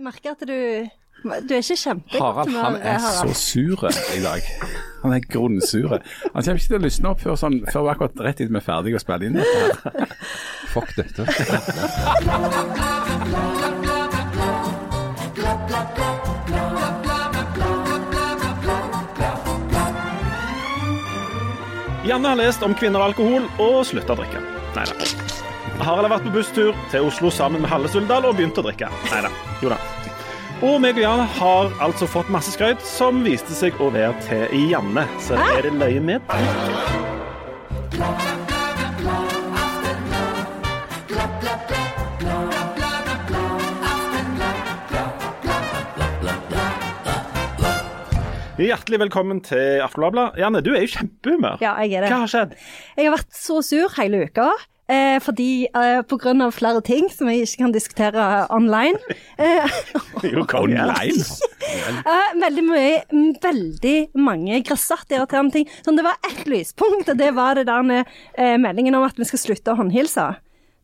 Merker at du Du er ikke kjempegodt Harald han er så sur i dag. Han er grunnsur. Han kommer ikke til å lysne opp før, sånn, før akkurat rett etter vi er ferdige å spille inn dette. her. Fuck dette. Janne har lest om kvinner og alkohol og slutta å drikke. Nei da. Harald har vært på busstur til Oslo sammen med Halle Suldal og begynt å drikke. Nei da. Jo da. Og meg og Jan har altså fått masse skryt som viste seg å være til Janne. Så er det løye med. Hjertelig velkommen til Aftenbladet. Janne, du er i kjempehumør. Ja, jeg er det. Hva har skjedd? Jeg har vært så sur hele uka. Eh, fordi eh, av flere ting som jeg ikke kan diskutere online. Eh, Jo. Online. eh, veldig mye, mm, veldig mange grassat irriterende ting. Sånn, det var ett lyspunkt, og det var det der eh, meldingen om at vi skal slutte å håndhilse.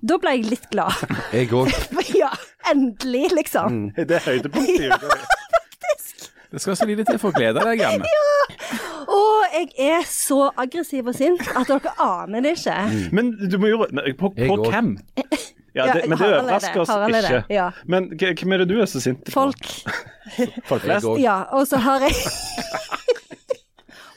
Da ble jeg litt glad. Jeg òg. ja, endelig, liksom. Det er høydepunktet i uka. Det skal så lite til for å glede deg, Janne. Og jeg er så aggressiv og sint at dere aner det ikke. Men du må jo På, på hvem? Ja, Ja, det, men det er overrasker oss ikke. det, ja. Men hvem er det du er så sint på? Folk. Folk flest? Ja, og så har jeg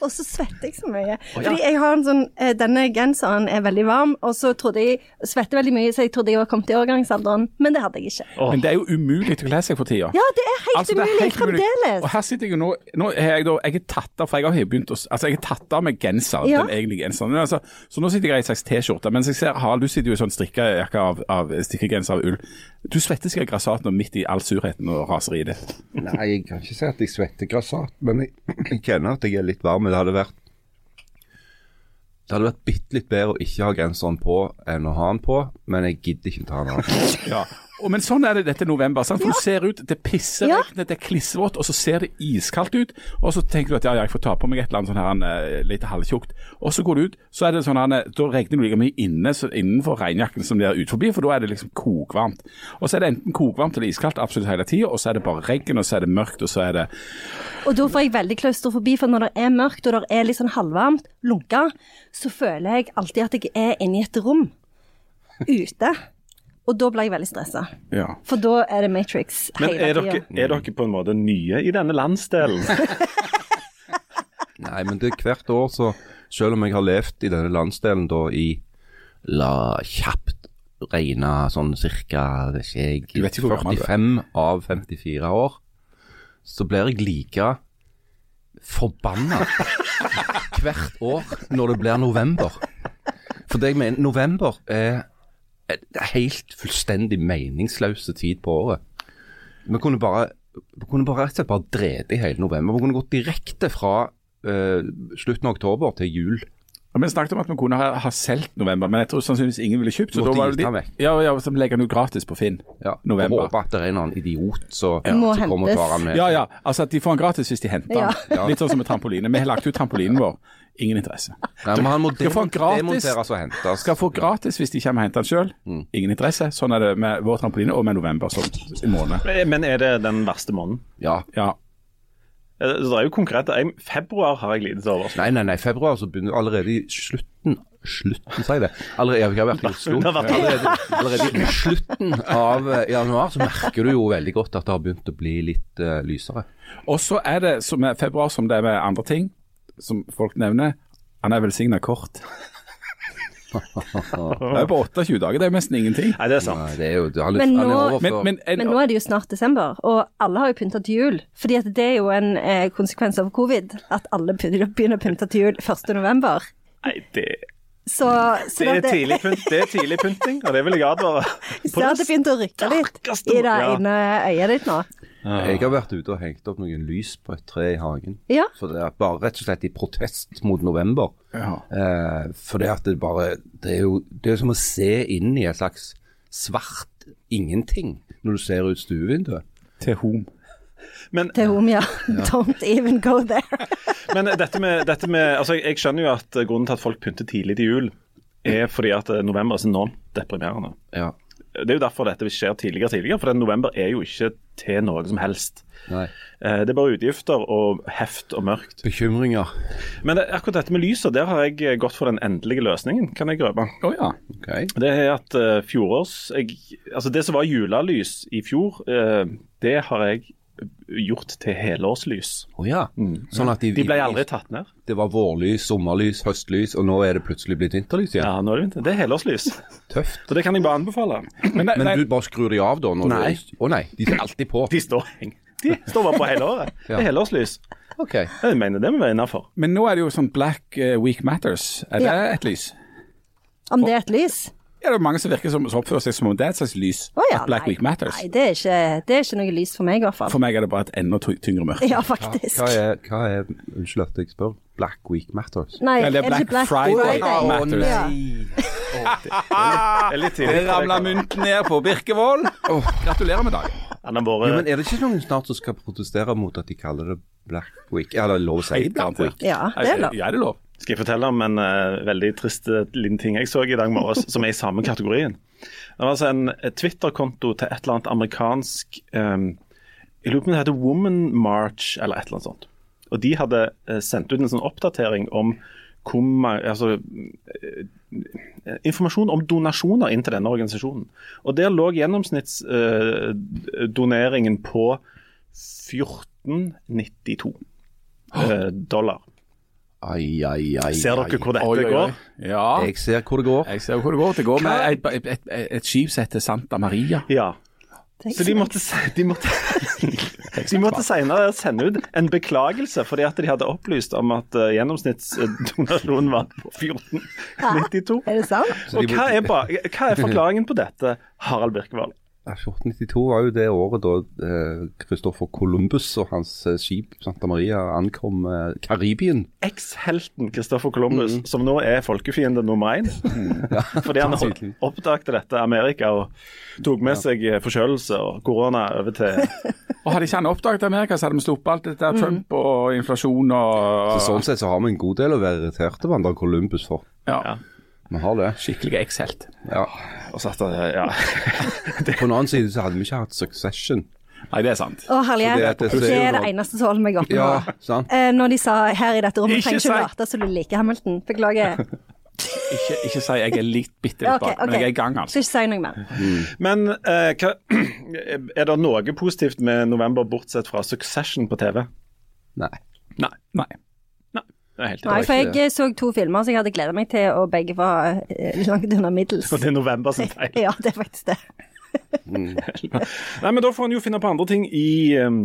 Og så svetter jeg så mye. Fordi jeg har en sånn eh, Denne genseren er veldig varm, og så trodde jeg Svetter veldig mye, så jeg trodde jeg var kommet i overgangsalderen, men det hadde jeg ikke. Oh. Men det er jo umulig å kle seg for tida. Ja, det er helt Altså, umulig helt umulig. fremdeles. Og her sitter jeg jo nå Nå er jeg da Jeg er tatt av, for jeg har jo begynt å Altså, jeg er tatt av med genser, Ja. den egentlige genseren. Altså, så nå sitter jeg i en slags T-skjorte. Mens jeg ser Harald, du sitter jo i sånn strikkejakke av, av strikkegenser av ull. Du svetter sikkert grassat nå midt i all surheten og raseriet ditt. Nei, jeg kan ikke si at jeg svetter grassat, men jeg, jeg kjenner at jeg er litt varm. Det hadde vært det hadde vært bitte litt bedre å ikke ha genseren på enn å ha den på, men jeg gidder ikke ta den av. Ja. Og, men sånn er det dette november. Sant? For Du ser ut, det pisser, Ja. det er klissvått, og så ser det iskaldt ut. Og så tenker du at ja, ja, jeg får ta på meg et eller annet sånn her eh, litt halvtjukt. Og så går du ut, så er det sånn her, da regner du like mye inne så innenfor regnjakken som det er ut forbi, for da er det liksom kokvarmt. Og så er det enten kokvarmt eller iskaldt absolutt hele tida, og så er det bare regn, og så er det mørkt, og så er det Og da får jeg veldig klaustrofobi, for når det er mørkt og det er litt sånn halvvarmt, lunka, så føler jeg alltid at jeg er inne i et rom ute. Og da blir jeg veldig stressa. Ja. For da er det Matrix Men hele er dere, er dere på en måte nye i denne landsdelen? Nei, men det er hvert år, så selv om jeg har levd i denne landsdelen da i La kjapt regne sånn er. 45 av 54 år, så blir jeg like forbanna hvert år når det blir november. For det jeg mener, november er er helt fullstendig meningsløse tid på året. Vi kunne bare, vi kunne bare rett og slett bare drept i hele november. Vi kunne gått direkte fra uh, slutten av oktober til jul. Ja, Vi snakket om at vi kunne ha, ha solgt november, men jeg tror sannsynligvis ingen ville kjøpt. Så Måtte da var det de, ja, ja, så legger den jo gratis på Finn. Ja, November. Håper at det er en eller annen idiot som Må som kommer og tar den med. Ja, ja. Altså at de får den gratis hvis de henter Ja. den. Litt sånn som med trampoline. Vi har lagt ut trampolinen vår. Ingen interesse. Nei, men han må Skal få gratis. og hentes. Skal få gratis hvis de kommer og henter den sjøl. Ingen interesse. Sånn er det med vår trampoline og med november som måned. Men er det den verste måneden? Ja. Ja. Så Det er jo konkret. Jeg, februar har jeg lidd til overs. Nei, nei, nei. Februar så begynner allerede i slutten Slutten, sier jeg det. Allerede, jeg har vært i Oslo. Allerede, allerede i slutten av eh, januar så merker du jo veldig godt at det har begynt å bli litt uh, lysere. Og så er det som med februar som det er med andre ting, som folk nevner. Han er velsigna kort. Det er på 28 dager, det er nesten ingenting. Nei, det er sant. Nei, det er jo litt, Men nå, er Men, men, en, Men nå er det jo snart desember, og alle har jo pynta til jul. Fordi at det er jo en eh, konsekvens av covid, at alle begynner å pynte til jul 1. november. Nei, det, Så, så det, er det- tidlig pynt, det er tidlig pynting, og det vil jeg advare. At det begynte å rykke litt i det ene øyet ditt nå. Jeg har vært ute og hengt opp noen lys på et tre i hagen. Ja. For det er bare rett og slett i protest mot november. Ja. Eh, for det at det bare Det er jo det er som å se inn i et slags svart ingenting når du ser ut stuevinduet. til hom. Men, Til hom, ja. Don't even go there. men dette, med, dette med altså jeg, jeg skjønner jo at grunnen til at folk pynter tidlig til jul, er fordi at eh, november er så enormt deprimerende. Ja. Det er jo derfor dette skjer tidligere og tidligere, for den november er jo ikke til noe som helst. Nei. Eh, Det er bare utgifter og heft og mørkt. Bekymringer. Men det, akkurat dette med lyset, der har jeg gått for den endelige løsningen, kan jeg røpe. Å ja. Ok. Det er at uh, fjorårs jeg, Altså det som var julelys i fjor, uh, det har jeg gjort til helårslys. Oh, ja. Sånn at de, De ble aldri tatt ned. Det var vårlys, sommerlys, høstlys, og nå er det plutselig blitt vinterlys igjen. Ja, nå er det, det er helårslys. Tøft. Så det kan jeg bare anbefale. Men, nei, Men du bare skrur de av da? Når Nei. Å oh, nei, de er alltid på. De står, de står bare på hele året. Det er helårslys. Okay. Jeg mener det må være innafor. men nå er det jo sånn Black eh, Week Matters. Er det Ja. et lys? Om det er et lys? Ja, det er mange som virker som, som oppfører seg som om det er et slags lys. Oh, ja, at Black nei. Week Matters. Nei, det er, ikke, det er ikke noe lys for meg, i hvert fall. For meg er det bare et enda tyngre mørke. Ja, Hva faktisk. er, hva er Unnskyld at jeg spør. Black Week Matters. Nei, Eller er det ikke Black Black Friday. Friday? Matters. Ja. Det er litt tidlig. Det ramla mynten ned på Birkevoll. Gratulerer med dagen. Har Jo, men er det ikke noen snart som skal protestere mot at de kaller det Black Week? Ja, det er lov å si Black. Week. Ja, det er lov. Ja, det er lov. Skal jeg fortelle om en uh, veldig trist eh, liten ting jeg så i dag morges, som er i samme kategorien. Det var altså en eh, Twitter-konto til et eller annet amerikansk um, Jeg lurer på om det heter Woman March, eller et eller annet sånt. Og de hadde uh, sendt ut en sånn oppdatering om altså, uh, informasjon om donasjoner inn til denne organisasjonen. Og Der lå gjennomsnittsdoneringen på 1492 eh, dollar. Ai, ai, ai. Ser dere hvor dette Oi, oi, går? Ja, Jeg ser hvor det går. jeg ser hvor det går. Det går med et, et, et, et skip som heter Santa Maria. Ja. Så de måtte, de måtte, de måtte senere sende ut en beklagelse fordi at de hadde opplyst om at uh, gjennomsnittsdonasjonen var på 1492. Er det sant? Og hva er, hva er forklaringen på dette, Harald Birkevold? Ja, 1492 var jo det året da Kristoffer Columbus og hans eh, skip Santa Maria ankom eh, Karibien. Ekshelten Christoffer Columbus, mm. som nå er folkefiende nummer én. Fordi han oppdagte oppdaget dette Amerika og tok med seg eh, forkjølelse og korona over til Og Hadde ikke han oppdaget Amerika, så hadde vi sluppet alt dette der Trump og inflasjon og Så sånn sett så har vi en god del å være irriterte på han der Columbus for. ja, Ja. Vi har det. Skikkelig ekshelt. Ja. Og satt der, ja. På den annen side så hadde vi ikke hatt Succession. Nei, det er sant. Å, herlighet. Det- Det, det- er det eneste som holder meg oppe nå. Ja, sant? Eh, når de sa her i dette rommet trenger ikke late som du liker Hamilton. Beklager. Ikke, ikke si jeg er litt bitte litt Ja, ok, bak, men jeg er i gang, altså. Skal ikke si noe mer. Men eh, hva, er det noe positivt med november, bortsett fra Succession på TV? Nei. Nei. Nei. Nei. For jeg eh, så to filmer som jeg hadde gleda meg til, og begge var eh, langt under middels. Og det er november som feil. Ja, det er faktisk det. Nei, men Da får en jo finne på andre ting i, um,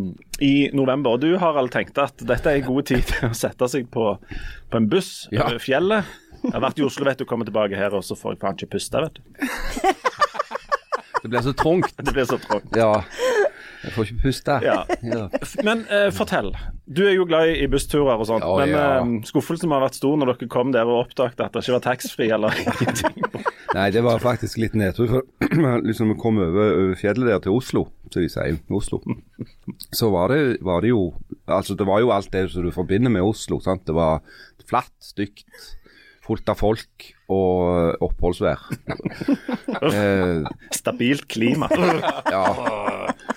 i november. Og Du Harald tenkte at dette er en god tid til å sette seg på, på en buss Ja. over fjellet. Jeg har vært i Oslo, vet du, kommer tilbake her, og så får jeg faen ikke puste, vet du. Det blir så trangt. Det blir så trangt. Ja. Jeg får ikke puste. Ja. Ja. Men eh, fortell. Du er jo glad i bussturer og sånt, Ja, men eh, skuffelsen må ha vært stor når dere kom der og oppdaget at det ikke var taxfree eller ingenting. Nei, det var faktisk litt nedtur. For liksom vi kom over, over fjellet der til Oslo, som de sier, Oslo, så var det, var det jo Altså, det var jo alt det som du forbinder med Oslo. sant? Det var flatt, stygt, fullt av folk og oppholdsvær. eh, Stabilt klima. ja.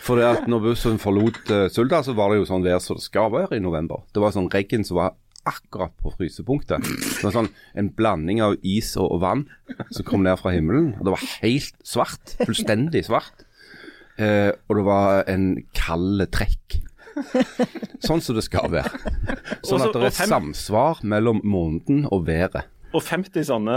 For det at når bussen forlot uh, Suldal, så var det jo sånn vær som det skal være i november. Det var sånn regn som var akkurat på frysepunktet. Det var sånn en blanding av is og, og vann som kom ned fra himmelen. Og det var helt svart. Fullstendig svart. Eh, og det var en kald trekk. Sånn som det skal være. Sånn at det er samsvar mellom måneden og været. Og 50 sånne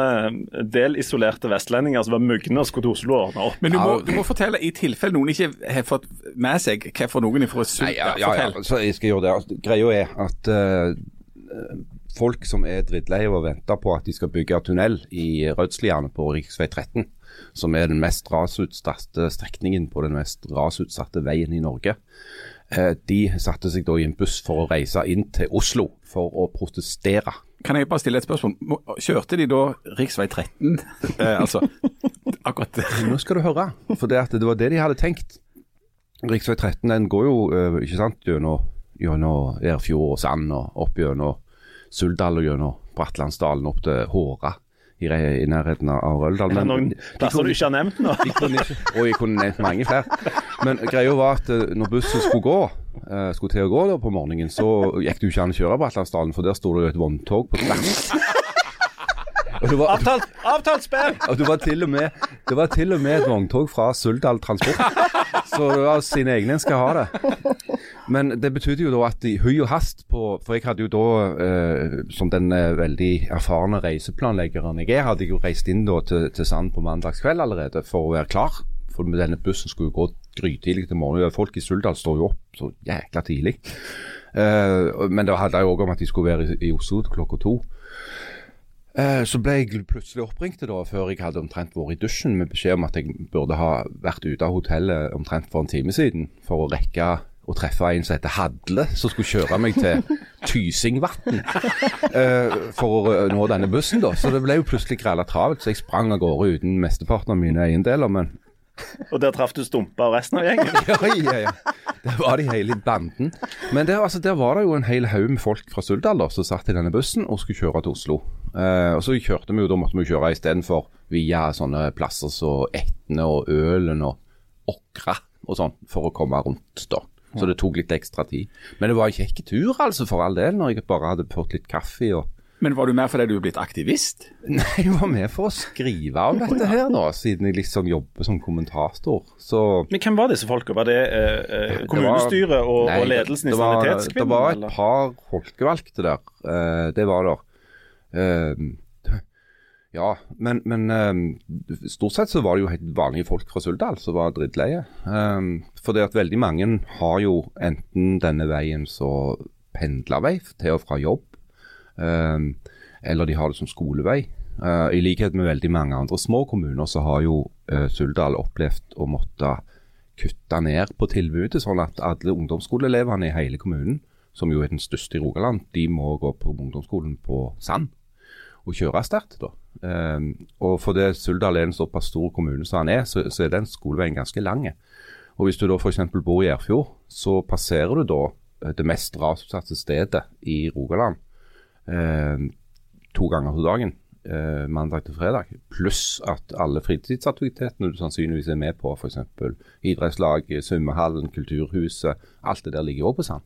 delisolerte vestlendinger som var mugne og skulle til Oslo og ordne opp. Men du må, du må fortelle, i tilfelle noen ikke har fått med seg hvorfor noen fra Sult Nei, ja, ja, ja, så jeg skal gjøre det. Altså, Greia er at uh, folk som er drittlei av å vente på at de skal bygge tunnel i Rødsliane på rv. 13, som er den mest rasutsatte strekningen på den mest rasutsatte veien i Norge, de satte seg da i en buss for å reise inn til Oslo for å protestere. Kan jeg bare stille et spørsmål? Kjørte de da rv. 13? Eh, altså, akkurat. Nå skal du høre, for det, det var det de hadde tenkt. Rv. 13 den går jo eh, ikke sant, gjennom, Erfjord og Sand og opp gjennom Suldal og gjennom Brattlandsdalen opp til Håra i, i nærheten av Røldal. Men noen plasser du ikke har nevnt nå? og jeg kunne nevnt mange flere. Men greia var at eh, når bussen skulle gå, eh, skulle til å gå da på morgenen, så gikk det jo ikke an å kjøre på Atlantsdalen, for der sto det jo et vogntog på tvers. Var, Avtalt, avtalt spill! og det var til og med Det var til og med et vogntog fra Suldal Transport. Så det var sine egne en skal ha det. Men det betydde jo da at i hui og hast på For jeg hadde jo da, eh, som den eh, veldig erfarne reiseplanleggeren jeg er, hadde jeg jo reist inn da til, til Sand på mandagskveld allerede for å være klar. For denne bussen skulle jo gå grytidlig til morgenen. Folk i Suldal står jo opp så jækla tidlig. Eh, men det handla jo òg om at de skulle være i, i Oslo klokka to. Eh, Så ble jeg plutselig oppringt da, før jeg hadde omtrent vært i dusjen med beskjed om at jeg burde ha vært ute av hotellet omtrent for en time siden for å rekke å treffe en som heter Hadle, som skulle kjøre meg til Tysingvatn eh, for å nå denne bussen. da. Så det ble jo plutselig græla travelt, så jeg sprang av gårde uten mesteparten av mine eiendeler. Men Og der traff du Stumpa og resten av gjengen. ja, ja, ja. Det var de hele banden. Men der, altså, der var det jo en hel haug med folk fra Suldal da, som satt i denne bussen og skulle kjøre til Oslo. Eh, og så kjørte vi jo, da måtte vi kjøre istedenfor via sånne plasser som Etne og Ølen og Åkra og sånn, for å komme rundt da. Så det tok litt ekstra tid. Men det var en kjekk tur, altså, for all del, når jeg bare hadde fått litt kaffe og Men var du med fordi du er blitt aktivist? Nei, jeg var med for å skrive om dette her nå, siden jeg liksom jobber som kommentator. Så Men hvem var disse folka? Var det eh, Det kommunestyret og, Nei, og ledelsen i det var- Sanitetskvinnen? Det var et par folkevalgte der. eh, det var det. Eh, ja, men, men eh, stort sett så var det jo helt vanlige folk fra Suldal som var drittleie. Uh, for det at veldig mange har jo enten denne veien som pendlervei til og fra jobb, eh, eller de har det som skolevei. Uh, I likhet med veldig mange andre små kommuner så har jo uh, Suldal opplevd å måtte kutte ned på tilbudet, sånn at alle ungdomsskoleelevene i hele kommunen, som jo er den største i Rogaland, de må gå på ungdomsskolen på Sand og kjøre sterkt. da. Um, og for det Suldal er en såpass stor kommune som han er, så, så er den skoleveien ganske lang. Og Hvis du da f.eks. bor i Erfjord, så passerer du da eh, det mest rasutsatte stedet i Rogaland um, to ganger på dagen. Eh, mandag til fredag. Pluss at alle fritidsaktivitetene du sannsynligvis er med på, f.eks. idrettslag, svømmehallen, kulturhuset, alt det der ligger òg på Sand.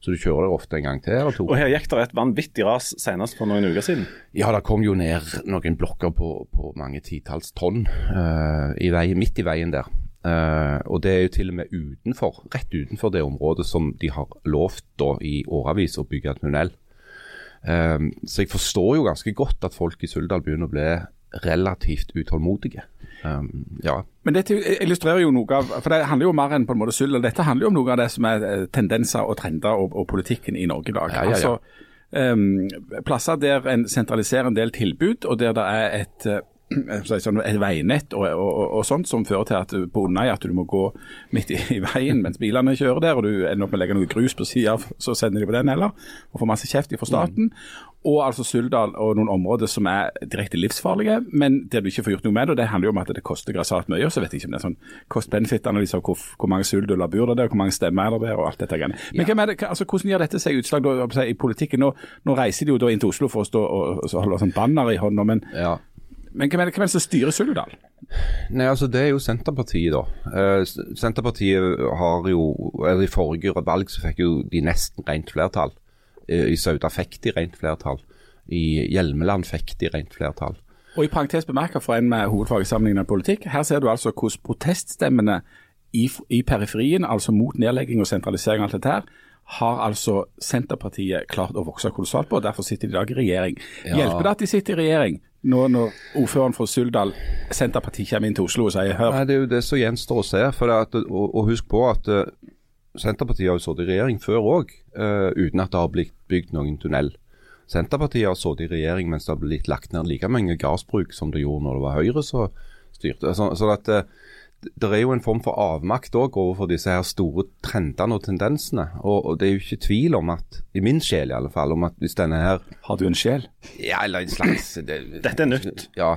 Så du kjører der ofte en gang til eller to. Og her gikk det et vanvittig ras senest for noen uker siden. Ja, det kom jo ned noen blokker på, på mange titalls tonn uh, i vei, midt i veien der. Uh, og det er jo til og med utenfor, rett utenfor det området som de har lovt da i årevis å bygge tunnel. Um, så jeg forstår jo ganske godt at folk i Suldal begynner å bli relativt utålmodige. Eh, ja. Men dette illustrerer jo noe av For det handler jo mer enn på en måte skyld. Dette handler jo om noe av det som er eh, tendenser og trender og, og politikken i Norge i dag. Ja, ja. Altså, um, plasser der en sentraliserer en del tilbud, og der det er et eh, sånn, et veinett og, og, og, og sånt som fører til at du bunner at du må gå midt i, i veien mens bilene kjører der, og du ender opp med å legge noe grus på sida, så sender de på den heller, og får masse kjeft fra staten. Og altså Suldal og noen områder som er direkte livsfarlige, men der du ikke får gjort noe med det. og Det handler jo om at det koster grassat mye. og Så vet jeg ikke om det er sånn cost-benefit-analyse av hvor, hvor mange sulduller bor det der, hvor mange stemmer er det der, og alt dette greiene. Men er det, altså, hvordan gjør dette seg utslag da, i politikken? Nå, nå reiser de jo da inn til Oslo for å stå og, og holde sånn banner i hånda, men, ja. men hvem er det hvem er det som styrer Suldal? Nei, altså Det er jo Senterpartiet, da. Eh, Senterpartiet har jo eller I forrige valg så fikk jo de nesten rent flertall. Eh, I Sauda fikk de rent flertall. I Hjelmeland fikk de rent flertall. Og i parentes bemerket for en med hovedfag i sammenlignet politikk, her ser du altså hvordan proteststemmene i, i periferien, altså mot nedlegging og sentralisering og alt dette her, har altså Senterpartiet klart å vokse kolossalt på, og derfor sitter de i dag i regjering. Ja. Hjelper det at de sitter i regjering nå når ordføreren fra Suldal, Senterpartiet, kommer inn til Oslo og sier hør, Nei, Det er jo det som gjenstår å se. For at, og, og husk på at uh, Senterpartiet har jo sittet i regjering før òg, uten at det har blitt bygd noen tunnel. Senterpartiet har sittet i regjering mens det har blitt lagt ned like mange gardsbruk som det gjorde når det var Høyre som styrte. Så, så at eh, det er jo en form for avmakt òg overfor disse her store trendene og tendensene. Og, og det er jo ikke tvil om at, i min sjel i alle fall, om at hvis denne her har du en sjel? Ja, eller en slags det, Dette er nytt. Ja.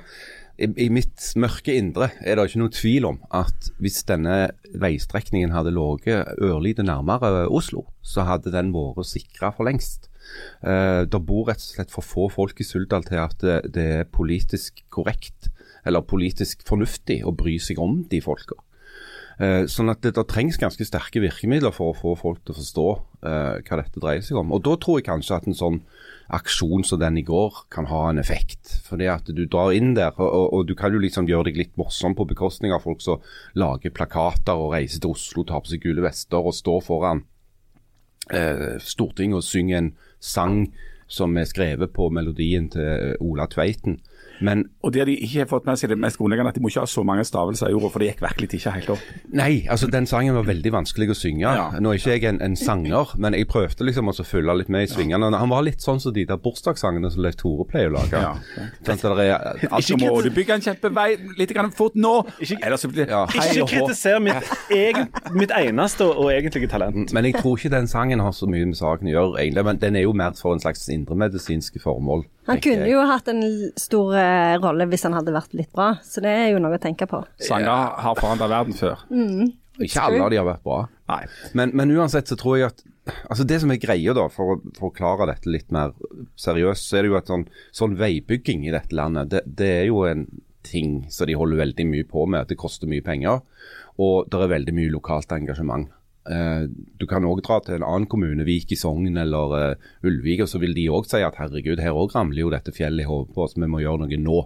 I, I mitt mørke indre er det ikke noen tvil om at hvis denne veistrekningen hadde ligget ørlite nærmere Oslo, så hadde den vært sikra for lengst. Eh, det bor rett og slett for få folk i Suldal til at det, det er politisk korrekt eller politisk fornuftig å bry seg om de folka. Eh, sånn at det, det, trengs ganske sterke virkemidler for å få folk til å forstå eh, hva dette dreier seg om. Og Da tror jeg kanskje at en sånn aksjon som den i går kan ha en effekt. Fordi at du drar inn der, og, og, du kan jo liksom gjøre deg litt morsom på bekostning av folk som lager plakater og reiser til Oslo, tar på seg gule vester og står foran eh, Stortinget og synger en sang som er skrevet på melodien til eh, Ola Tveiten. Men, og det de ikke har fått med seg det mest grunnleggende, at de må ikke ha så mange stavelser i ordet, for det gikk virkelig ikke helt opp. Nei, altså den sangen var veldig vanskelig å synge. Ja. Nå er ikke jeg en, en, sanger, men jeg prøvde liksom å følge litt med i svingene. Han var litt sånn som de der bursdagssangene som Leif Tore pleier å lage. Ja. Sånn, er, ikke må du bygge en kjempevei litt grann fort nå! Ikke, blir, ja, ikke kritiser mitt, egen, mitt, eneste og egentlige talent. Men jeg tror ikke den sangen har så mye med saken å gjøre, egentlig. Men den er jo mer for en slags indremedisinske formål. Han kunne jo hatt en stor uh, rolle hvis han hadde vært litt bra, så det er jo noe å tenke på. Sanger har forandra verden før. Mm. Ikke alle av de har vært bra. Men, men, uansett så tror jeg at altså det som er greia, da, for å forklare dette litt mer seriøst, så er det jo at sånn, sånn veibygging i dette landet, det, det, er jo en ting som de holder veldig mye på med. at Det koster mye penger, og det er veldig mye lokalt engasjement. Uh, du kan òg dra til en annen kommune, Vik i Sogn eller uh, Ulvik, og så vil de òg si at herregud, her òg ramler jo dette fjellet i hodet på oss, vi må gjøre noe nå.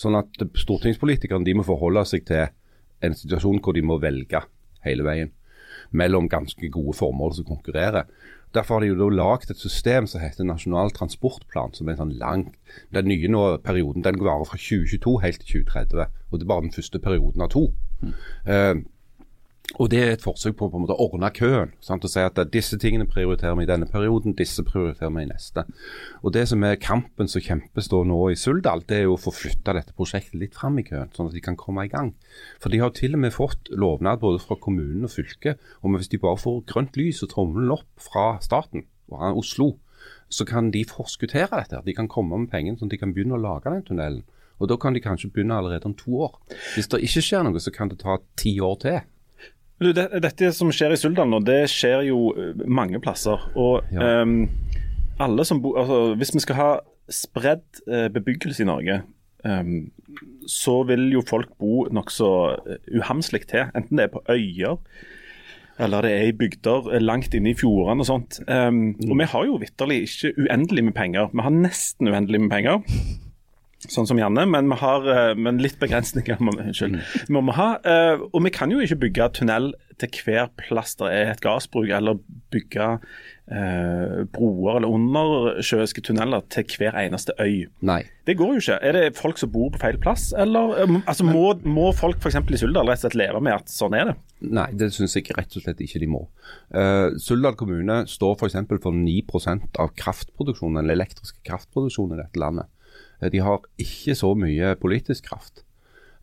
Sånn at stortingspolitikerne de må forholde seg til en situasjon hvor de må velge hele veien mellom ganske gode formål som konkurrerer. Derfor har de jo da lagd et system som heter Nasjonal transportplan, som er sånn lang Den nye nå, perioden den varer fra 2022 helt til 2030, og det er bare den første perioden av to. Mm. Uh, og Det er et forsøk på, på en måte, å ordne køen. Sant? Og si at disse tingene prioriterer vi i denne perioden, disse prioriterer vi i neste. Og Det som er kampen som kjempes da nå i Suldal, det er jo å få flytta dette prosjektet litt fram i køen, sånn at de kan komme i gang. For de har jo til og med fått lovnad både fra kommunen og fylket om at hvis de bare får grønt lys og tommelen opp fra staten, og Oslo, så kan de forskuttere dette. De kan komme med pengene sånn at de kan begynne å lage den tunnelen. Og Da kan de kanskje begynne allerede om to år. Hvis det ikke skjer noe, så kan det ta ti år til. Du, det, dette som skjer i Suldal nå, det skjer jo eh, mange plasser. Og ja. um, alle som bor altså, Hvis vi skal ha spredd uh, bebyggelse i Norge, um, så vil jo folk bo nokså uh, uhamslig til. Enten det er på øyer eller det er i bygder langt inne i fjordene og sånt. Um, mm. Og vi har jo vitterlig ikke uendelig med penger. Vi har nesten uendelig med penger sånn som Janne, men, vi har, eh, men litt begrensninger unnskyld, mm. må vi ha. Eh, og vi kan jo ikke bygge tunnel til hver plass det er et gassbruk, eller bygge eh, broer eller undersjøiske tunneler til hver eneste øy. Nei. Det går jo ikke. Er det folk som bor på feil plass, eller eh, altså, må, må folk f.eks. i Suldal rett og slett leve med at sånn er det? Nei, det syns jeg rett og slett ikke de må. Uh, Suldal kommune står f.eks. for, for 9% av kraftproduksjonen, eller elektriske kraftproduksjonen i dette landet. Eh, de har ikke så mye politisk kraft.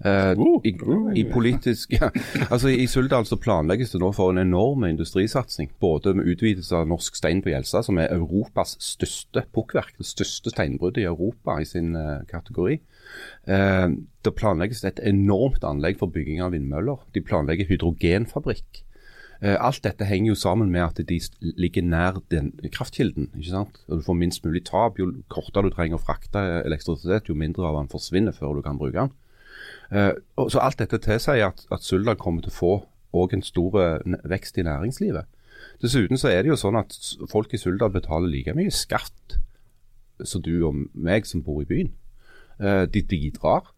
Uh, i, i, politisk, ja. altså I Suldal så planlegges det nå for en enorm industrisatsing. Både med utvidelse av Norsk Stein på Gjelsa, som er Europas største pukkverk. Det største steinbruddet i Europa i sin uh, kategori. Uh, det planlegges et enormt anlegg for bygging av vindmøller. De planlegger hydrogenfabrikk. Eh, alt dette henger jo sammen med at de ligger nær den kraftkilden. ikke sant? Og Du får minst mulig tap. Jo kortere du trenger å frakte elektrisitet, jo mindre av den forsvinner før du kan bruke den. Eh, så alt dette tilsier at, at Suldal kommer til å få en stor eh, vekst i næringslivet. Dessuten så er det jo sånn at folk i Suldal betaler like mye skatt som du og meg som bor i byen. De bidrar.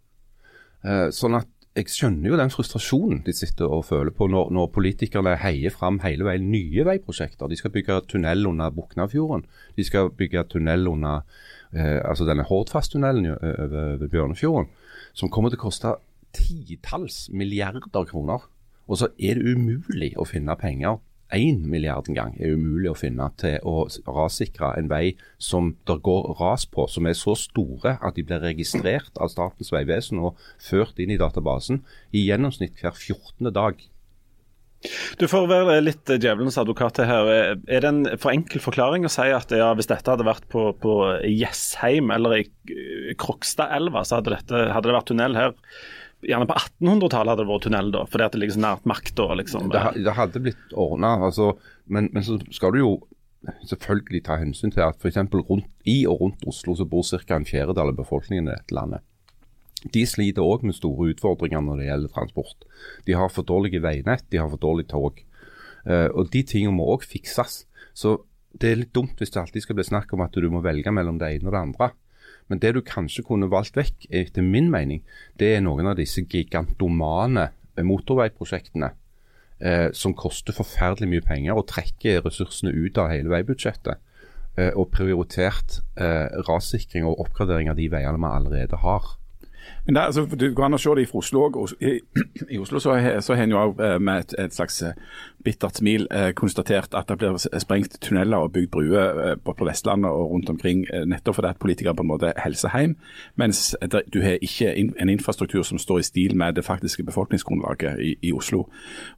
Sånn at jeg skjønner jo den frustrasjonen de sitter og føler på når, når, politikerne heier fram hele veien nye veiprosjekter. De skal bygge tunnel under Buknafjorden. De skal bygge tunnel under eh, altså denne Hordfast-tunnelen over Bjørnefjorden, som kommer til å koste titalls milliarder kroner. Og så er det umulig å finne penger 1 milliard en gang er umulig å finne til å rassikre en vei som det går ras på, som er så store at de blir registrert av Statens vegvesen og ført inn i databasen i gjennomsnitt hver 14. dag. Du får være litt djevelens advokat her. Er det en for enkel forklaring å si at ja, hvis dette hadde vært på, på Jessheim eller i Krokstadelva, så hadde, dette, hadde det vært tunnel her? Gjerne på 1800-tallet hadde det vært tunnel, da, fordi at det ligger så nært makta. Liksom. Det, det hadde blitt ordna, altså, men, men så skal du jo selvfølgelig ta hensyn til at f.eks. i og rundt Oslo så bor ca. en fjerdedel av befolkningen i dette landet. De sliter òg med store utfordringer når det gjelder transport. De har for dårlige veinett, de har for dårlig tog. Eh, og De tingene må òg fikses. Så Det er litt dumt hvis det alltid skal bli snakk om at du må velge mellom det ene og det andre. Men det du kanskje kunne valgt vekk, etter min mening, det er noen av disse gigantomane motorveiprosjektene eh, som koster forferdelig mye penger og trekker ressursene ut av hele veibudsjettet. Eh, og prioritert eh, rassikring og oppgradering av de veiene vi allerede har. Men det, er, altså, Du går an å se det fra Oslo òg. I, I Oslo så har så en jo også, eh, med et, et slags eh, bittert smil eh, konstatert at det blir sprengt tunneler og bygd bruer på, på Vestlandet og rundt omkring, nettopp fordi at politikere på en måte helser hjem, mens det, du har ikke en infrastruktur som står i stil med det faktiske befolkningsgrunnlaget i, i Oslo.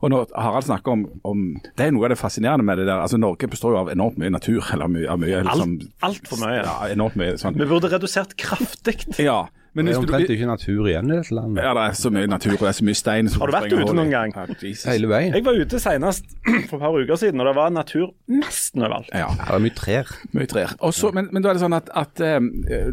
Og når Harald snakker om, om Det er noe av det fascinerende med det der. altså Norge består jo av enormt mye natur. eller mye, av mye liksom, Alt- altfor mye. Ja, enormt mye sånn. Vi burde redusert kraftig. Ja, men Det er omtrent du, ikke natur igjen i dette landet. ja, det er så mye natur og det er så mye stein. Har du vært ute noen gang? Ja, Hele veien. Jeg var ute senest for et par uker siden, og det var natur nesten overalt. Ja. Det er mye trær. Mye trær. Også, men, men da er det sånn at, at eh,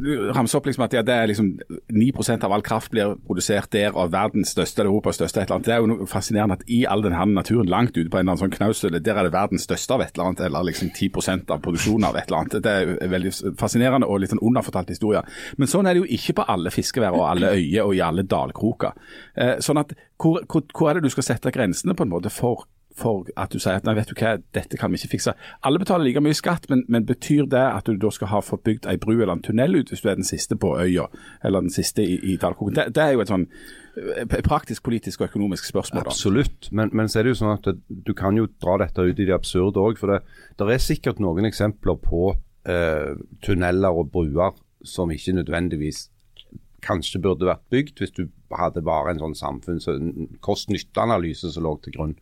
du ramser opp liksom at ja, det er liksom 9% av all kraft blir produsert der av verdens største eller Europas største et eller annet. Det er jo noe fascinerende at i all den her naturen langt ute på en eller annen sånn knausøle, der er det verdens største av et eller annet, eller liksom 10 av produksjonen av et eller annet. Det er veldig fascinerende og litt sånn underfortalt historie. Men sånn er det jo ikke på alle fiskevær og alle øyer og i alle dalkroker. Eh, sånn at hvor, hvor, hvor er det du skal sette grensene på en måte for for at du sier at nei, vet du hva, dette kan vi ikke fikse. Alle betaler like mye skatt, men, men betyr det at du da skal ha fått bygd ei bru eller en tunnel ut hvis du er den siste på øya, eller den siste i, i dalkroken? Det, det er jo et sånn eh, praktisk, politisk og økonomisk spørsmål. da. Absolutt, men, men så er det jo sånn at du kan jo dra dette ut i det absurde òg. For det, det er sikkert noen eksempler på eh, tunneler og bruer som ikke nødvendigvis kanskje burde vært bygd hvis du hadde bare en sånn samfunns- og kost-nytte-analyse som lå til grunn.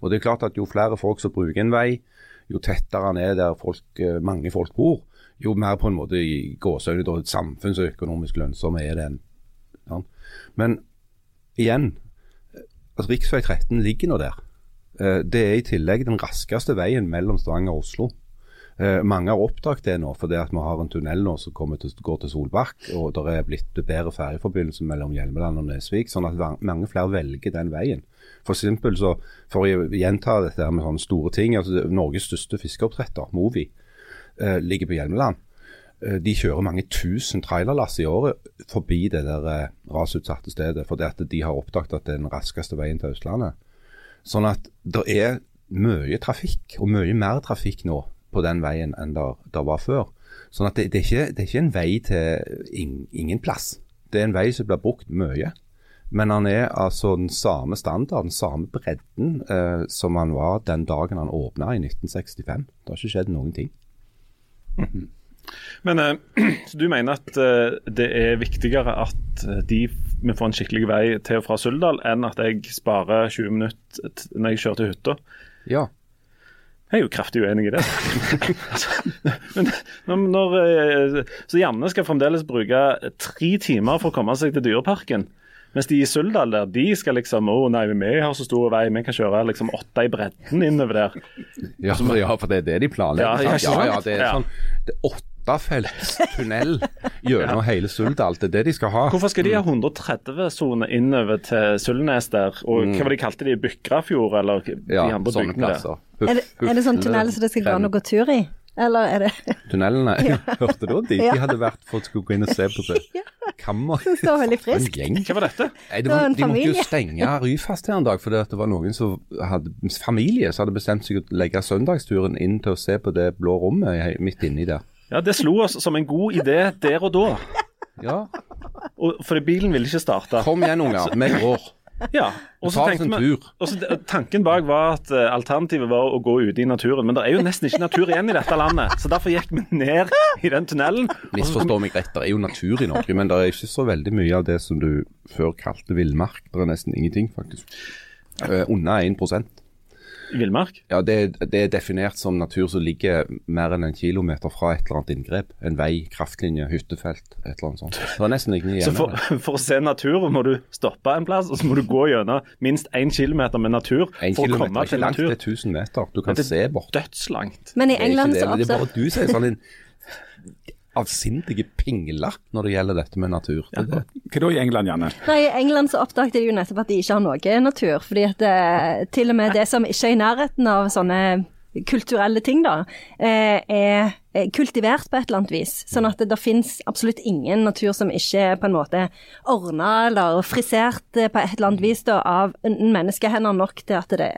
Og det er klart at Jo flere folk som bruker en vei, jo tettere den er der folk, eh, mange folk bor, jo mer på en måte i gåseøyne samfunnsøkonomisk lønnsom er den. Ja. Men igjen, altså Riksvei 13 ligger nå der. Eh, Det er i tillegg den raskeste veien mellom Stavanger og Oslo. Eh, mange har oppdaget det nå, fordi at vi har en tunnel nå som til, går til Solbakk, og det er blitt bedre ferjeforbindelse mellom Hjelmeland og Nesvik, sånn at mange flere velger den veien. For eksempel så, for å gjenta dette med sånne store ting, altså Norges største fiskeoppdretter, Movi, eh, ligger på Hjelmeland. Eh, De kjører mange tusen trailerlass i året forbi det der eh, rasutsatte stedet, fordi at de har oppdaget at det er den raskeste veien til Østlandet. Sånn at det er mye trafikk, og mye mer trafikk nå på den veien enn det var før. Sånn at det, det, er ikke, det er ikke en vei til in, ingen plass. Det er en vei som blir brukt mye. Men han er altså den samme standarden, den samme bredden eh, som han var den dagen han åpna i 1965. Det har ikke skjedd noen ting. Men eh, så du mener at eh, det er viktigere at eh, de vi får en skikkelig vei til og fra Suldal, enn at jeg sparer 20 minutter når jeg kjører til hytta? Ja. Jeg er jo kraftig uenig i det. Altså, Men når, når, eh, så Janne skal fremdeles bruke tre timer for å komme seg til Dyreparken. Mens de i Suldal der, de skal liksom Å nei, vi har så stor vei, vi kan kjøre liksom åtte i bredden innover der. Ja, ja, for det er det de planlegger. Ja, ja, ja, det er sånn det er åttefelts tunnel gjennom hele Suldal. Det er det de skal ha. Hvorfor skal de ha 130-sone innover til Suldnes der? Og hva var det de kalte de? Bykrafjord, eller de Ja, andre sånne bygdene der? Huff, Er det, er det sånn tunnel som det skal gå an å gå tur i? Eller er det Tunnelene, hørte du de? De hadde vært for å skulle gå inn og se på det. Kammer. Det står veldig friskt. Hva var dette? Nei, det Det var var, en de måtte jo stenge Ryfast her en dag, fordi at det var noen som hadde familie som hadde bestemt seg å legge søndagsturen inn til å se på det blå rommet midt inni der. Ja, Det slo oss som en god idé der og da. Ja, Og, fordi bilen ville ikke starte. kom igjen unger, vi går. Ja, og så tenkte en vi. Tanken bak var at uh, alternativet var å gå ute i naturen. Men det er jo nesten ikke natur igjen i dette landet, så derfor gikk vi ned i den tunnelen. Misforstå meg rett, det er jo natur i Norge, men det er ikke så veldig mye av det som du før kalte villmark. Det er nesten ingenting, faktisk. Uh, under 1 I villmark? Ja, det, det er definert som natur som ligger mer enn en kilometer fra et eller annet inngrep. En vei, kraftlinje, hyttefelt, et eller annet sånt. Det var nesten ingen Så for, for å se natur må du stoppe en plass, og så må du gå gjennom minst én kilometer med natur En for å komme ikke til langt, det natur. er 1000 meter. Du kan det- se bort. Dødslangt. Men i Det ikke England så også... det er bare du som er sånn en avsindige pingler når det gjelder dette med natur. Ja. det. Hva da i England, Janne? Nei, I England så oppdaget de jo nettopp at de ikke har noe natur. Fordi at det, til og med det som ikke er i nærheten av sånne kulturelle ting, da, eh, er er kultivert på et eller annet vis. Sånn at det, det finnes absolutt ingen natur som ikke er på en måte ordna eller frisert eh, på et eller annet vis da, av menneskehender nok til at det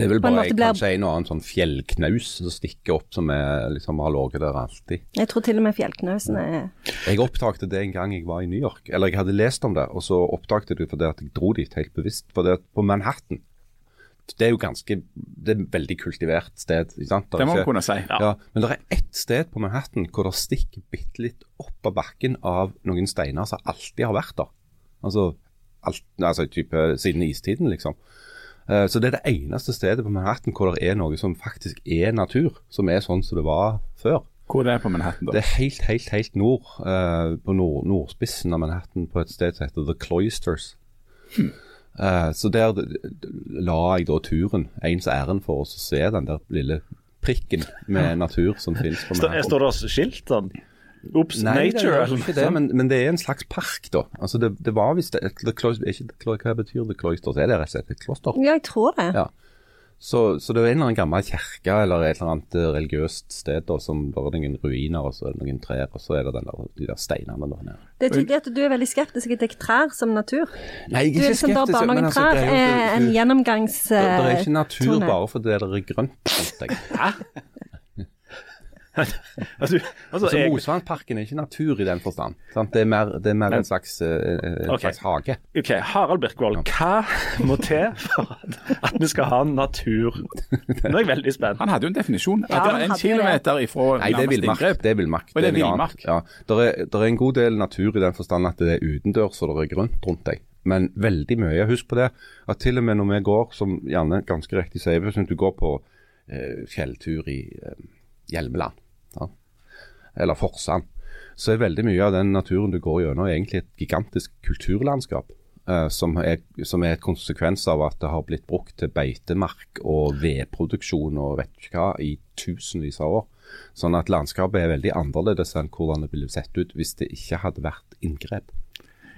det er vel bare måte blir- kanskje en og annen sånn fjellknaus som stikker opp, som er, liksom har ligget der alltid. Jeg tror til og med fjellknausen er Jeg oppdaget det en gang jeg var i New York. Eller jeg hadde lest om det, og så oppdaget jeg det fordi at jeg dro dit helt bevisst. For det at på Manhattan Det er jo ganske Det er et veldig kultivert sted. ikke sant? Der Det må man kunne si. Ja. Men det er ett sted på Manhattan hvor det stikker bitte litt opp av bakken av noen steiner som alltid har vært der. Altså, alt, altså type siden istiden, liksom. Eh, Så det er det eneste stedet på Manhattan hvor det er noe som faktisk er natur, som er sånn som det var før. Hvor er det på Manhattan, da? Det er helt, helt, helt nord, eh, på nord, nordspissen av Manhattan, på et sted som heter The Cloisters. Eh, så der la jeg da turen, ens ærend for oss å se den der lille prikken med natur som finnes på Manhattan. står det skilt sånn? Ops, Nei, det nature. er ikke det, men, men det er en slags park, da. Altså det, det var visst et, the cloister, er ikke, Hva betyr The Cloister? Er det rett og slett et kloster? Ja, jeg tror det. Ja. Så, så det er en eller annen gammel kirke eller et eller annet eh, religiøst sted da, som bare er noen ruiner og så er det noen trær, og så er det den der, de der steinene der nede. Det er tydelig at du er veldig skeptisk til trær som natur. Nei, jeg Du er liksom bare bare noen trær er en gjennomgangstone. det, det er eh, ikke natur bare fordi det er grønt rundt deg. Altså, altså, Så jeg, Mosvannsparken er ikke natur i den forstand. Sant? Det er mer, det er mer en, slags, eh, en Ok. slags hage. OK, Harald Birkvold, hva må til for at, at vi skal ha natur? Nå er jeg veldig spent. Han hadde jo en definisjon. Ja, at det er en kilometer ifra Nei, det er villmark. Det er villmark. Det er villmark. Ja. Der er, der er en god del natur i den forstand at det er utendørs og det er grønt rundt deg. Men veldig mye. Husk på det at til og med når vi går, som Janne ganske riktig sier, hvis du går på eh, fjelltur i eh, Hjelmeland? Eller Forsand, så er veldig mye av den naturen du går gjennom egentlig et gigantisk kulturlandskap. eh, som, er, som er et konsekvens av at det har blitt brukt til beitemark og vedproduksjon og vet ikke hva i tusenvis av år. Sånn at landskapet er veldig annerledes enn hvordan det ville sett ut hvis det ikke hadde vært inngrep.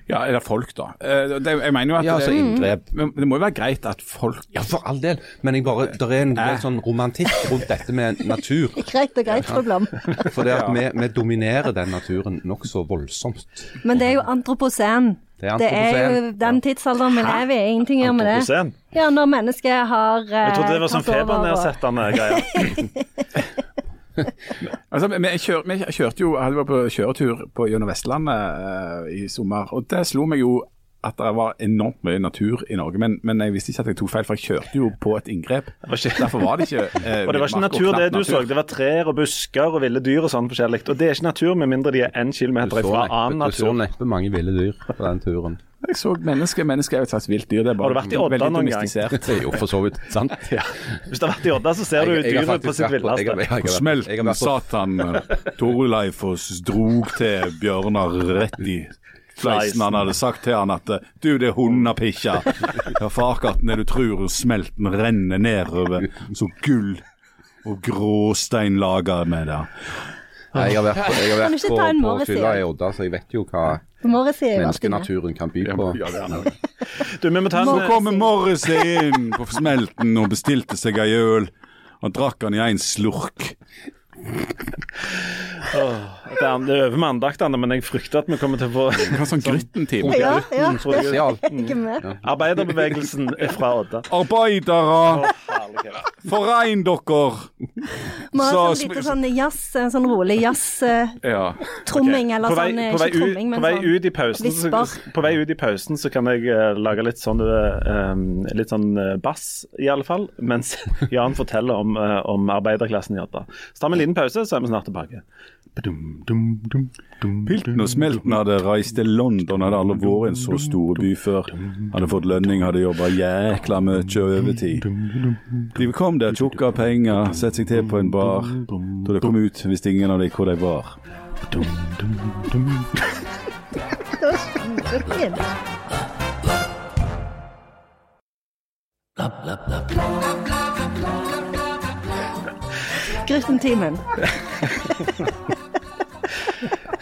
Ja, eller folk, da. Eh, Det, jeg mener jo at Ja, altså det, inngrep. men det må jo være greit at folk Ja, for all del, men jeg bare, det er en del sånn romantikk rundt dette med natur. Greit og greit, problem. For det at vi, vi dominerer den naturen nokså voldsomt. Men det er jo antroposen. Det er Det er jo den tidsalderen vi lever i. Ingenting gjør med det. Ja, når mennesket har uh, Jeg trodde det var sånn febernedsettende greier. Altså, vi, kjør, vi kjørte jo, jeg vært på kjøretur på, gjennom Vestlandet uh, i sommer, og det slo meg jo at det var enormt mye natur i Norge, men, men jeg visste ikke at jeg tok feil, for jeg kjørte jo på et inngrep. var ikke- Derfor var det ikke eh, Og det var ikke natur det du du så, det var trær og busker og ville dyr og sånn forskjellig. Og det er ikke natur med mindre de er én kilometer så ifra neppe, du så neppe mange ville dyr på den turen. Jeg så mennesker, mennesker er jo et slags vilt dyr. Det er bare Har du vært i Odda noen gang? Det er jo for så vidt sant. Hvis du har vært i Odda, så ser du Jeg- jeg dyret på sitt villeste. Smelten satan Torleif og drog til Bjørnar rett i fleisen. Han hadde sagt til han at du, det er hundepikkja. Ja, Farkatten er du tror smelten renner nedover så gull og gråstein lager med det. Jeg har vært på, jeg har vært på, på fylla i Odda, så jeg vet jo hva menneskenaturen kan by på. Ja. Du, vi må ta Så en kommer Morris inn på smelten og bestilte seg ei øl. Han drakk han i en slurk. Det er, det øver med andaktene, men jeg frykter at vi kommer til å få Hva sånn Grytten-time? Ja, ja. Spesial. Jeg er fra Odda. Arbeidere, forein dere! Vi har sånn lite sånn jazz, en sånn rolig jazz-tromming, Ja. eller På vei, sånn eh, Ikke tromming, ut, men sånn ut i pausen, så, visper. på vei ut i pausen så kan jeg uh, lage litt sånn, uh, litt sånn uh, bass, i alle fall, mens Jan forteller om, eh, om arbeiderklassen i Odda. Så tar vi en liten pause, så er vi snart tilbake. Pilten og Smelten hadde reist til London, hadde aldri vært i en så stor by før. Hadde fått lønning, hadde jobba jækla mye overtid. De kom der, tjukke av penger, sette seg til på en bar. Da de kom ut, visste ingen av dem hvor de var. Det var kjempefint. Grytten-timen.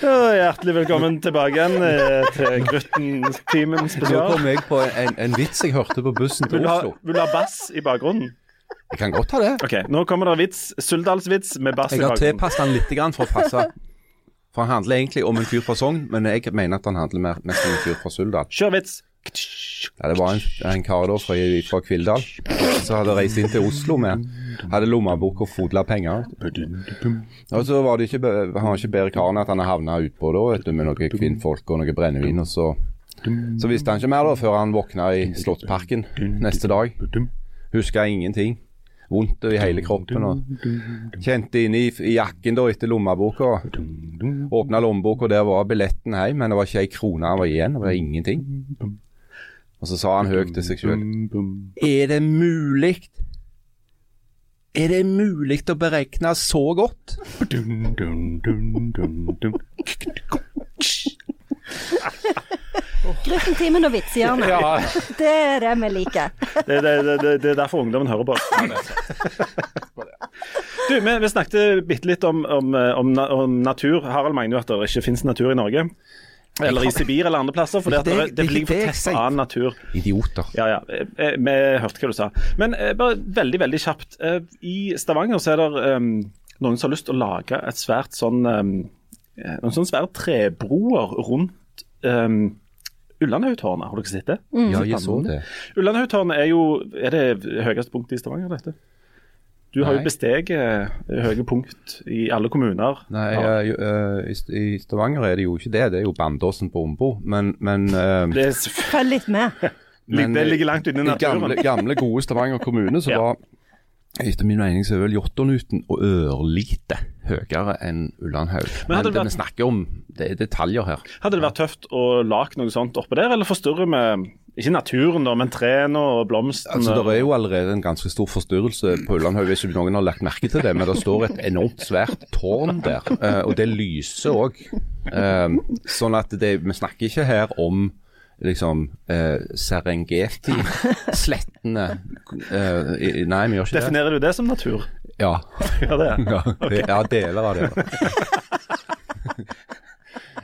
Ja, hjertelig velkommen tilbake igjen eh, til Grutten-timen Nå kom jeg på en, en vits jeg hørte på bussen til Oslo. vil du ha bass i bakgrunnen? Jeg kan godt ha det. Ok, Nå kommer det vits. Suldalsvits med bass i bakgrunnen. Jeg har tilpasset den litt for å passe. For han handler egentlig om en fyr fra Sogn, men jeg mener at han handler mer, mest om en fyr fra Suldal. Kjør vits. Ja, det var en, en kar da fra, fra Kvildal som hadde reist inn til Oslo med Hadde lommebok og fodla penger. Og så var det ikke, han ikke bedre kar enn at han havna utpå da, vet du, med noen kvinnfolk og noe brennevin. Og så, så visste han ikke mer da før han våkna i Slottsparken neste dag. Huska ingenting. Vondt i hele kroppen. og Kjente inn i jakken da etter lommeboka. Åpna lommeboka, der var billetten hjem, men det var ikke ei krone var igjen. Det var ingenting. Og så sa han høyt til seg sjøl Er det mulig? Er det mulig å beregne så godt? Grytten-timen og vitsehjørnet. Det er det vi liker. Det, det, det, det, det er derfor ungdommen hører på. Du, vi, vi snakket bitte litt om, om, om, om natur. Harald mener jo at det ikke finnes natur i Norge. Eller i Sibir eller andre plasser, For det, Det- det, det- ligger for tett annen natur. Idioter. Ja, ja. eh, eh, Vi hørte hva du sa. Men eh, bare veldig, veldig kjapt. I Stavanger så er det um, noen som har lyst til å lage et svært sånn um, Noen sånne svære trebroer rundt um, Ullandhaugtårnet. Har dere sett det? Ja, jeg så det. Ullandhaugtårnet er jo Er det høyeste punktet i Stavanger, dette? Du har jo Nei. besteget eh, høye punkt i alle kommuner. Nei, Ja. eh, jo, eh, i, Stavanger er det jo ikke det. Det er jo Bandåsen på Ombo. Men, men Følg litt med. Men, det ligger langt inne i i gamle, gamle, gode Stavanger kommune så Ja. var etter min mening så er vel Jåttånuten og ørlite høyere enn Ullandhaug. Men Men, hadde det vært- vi snakker om, det er detaljer her. Hadde det vært tøft å lage noe sånt oppå der, eller forstyrrer med ikke naturen, da, men trærne og blomstene? Altså, Det er jo allerede en ganske stor forstyrrelse på Ullandhaug, hvis noen har lagt merke til det. Men det står et enormt svært tårn der, eh, og det lyser òg. sånn at det, vi snakker ikke her om liksom eh, Serengeti-slettene. Eh, nei, vi gjør ikke det. Definerer du det som natur? Ja, Ja, det er. ja, det, ja deler av det.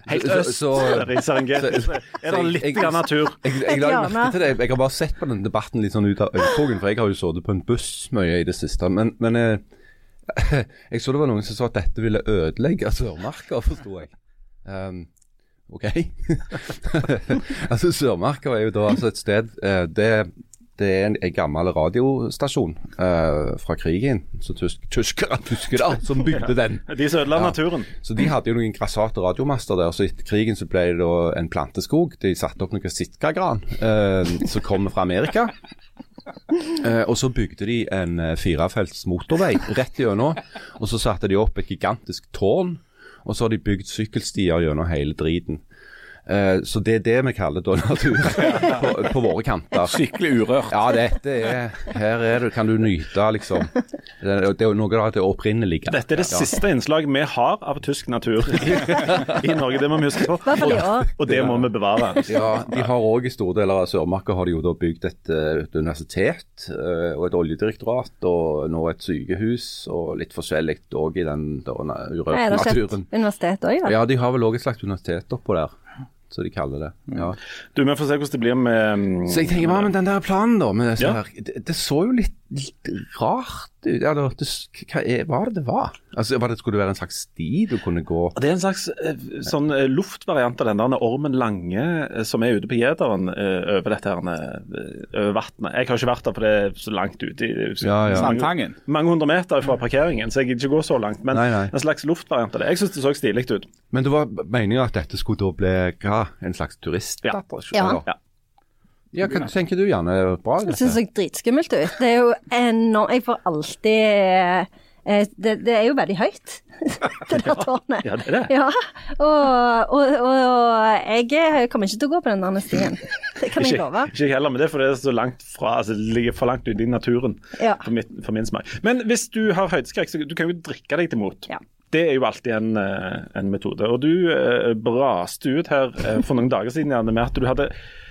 Helt øst så- så- Er det litt jeg- grann natur? Jeg, jeg la merke til det. Jeg har bare sett på den debatten litt sånn ut av øyekroken, for jeg har jo sittet på en buss mye i det siste. Men, men jeg, jeg så det var noen som sa at dette ville ødelegge Sørmarka, forsto jeg. Um, OK. altså Sørmarka er jo da altså et sted eh, det, det er en, en gammel radiostasjon uh, fra krigen, så tysk, tyskere tyskere som bygde den. De som ødela Ja. naturen. Så de hadde jo noen grassate radiomaster der. Så etter krigen så ble det da en planteskog. De satte opp noe sitkagran uh, som kommer fra Amerika. Uh, og så bygde de en firefelts motorvei rett gjennom. Og så satte de opp et gigantisk tårn. Og så har de bygd sykkelstier gjennom hele driten. Eh, så det er det vi kaller da natur på, på våre kanter. Skikkelig urørt. Ja, dette er Her er det, kan du nyte, liksom. Det er, det er noe av det opprinnelige. Dette er det Ja. siste innslaget vi har av tysk natur i, i Norge. Det må vi huske på. År. Og det må vi bevare. Ja, de har òg i store deler av Sørmarka har de jo da bygd et, eh, et universitet eh, og et oljedirektorat og nå et sykehus og litt forskjellig òg i den da, urørte naturen. universitet òg, da? Ja, de har vel òg et slags universitet oppå der, så de kaller det. Ja. Du, Vi får se hvordan det blir med mm, Så jeg tenker, hva med den der planen, da? Med disse Ja. her, det, det så jo litt, litt rart ut. Ja, det, hva er, var det det var? Altså, var det, Skulle det være en slags sti du kunne gå Det er en slags eh, sånn eh, luftvariant av den der Ormen Lange eh, som er ute på Gjederen eh, over dette her, over vannet. Jeg har ikke vært der, for det er så langt ute. i- Ja, ja. Mange, mange hundre meter fra parkeringen, så jeg gidder ikke gå så langt. Men Nei, nei. en slags luftvariant av det. Jeg syns det så stilig ut. Men det var meninga at dette skulle da bli hva? En slags turistattraksjon? Ja. eller? Ja. Ja, hva tenker du, Janne? Er det Bra, Det dette? syns ser dritskummelt ut. Det er jo enormt Jeg får alltid eh, det, det er jo veldig høyt, det der tårnet. Ja, det er det. Ja, og, og, og jeg kommer ikke til å gå på den der stien. Det kan jeg love. ikke jeg heller, men det er fordi det er så langt fra, altså det ligger for langt ute i naturen Ja. for, mitt, for min smak. Men hvis du har høydeskrekk, så du kan jo drikke deg til mot. Ja. Det er jo alltid en, eh, en metode. Og du eh, braste ut her eh, for noen dager siden Janne, med at du hadde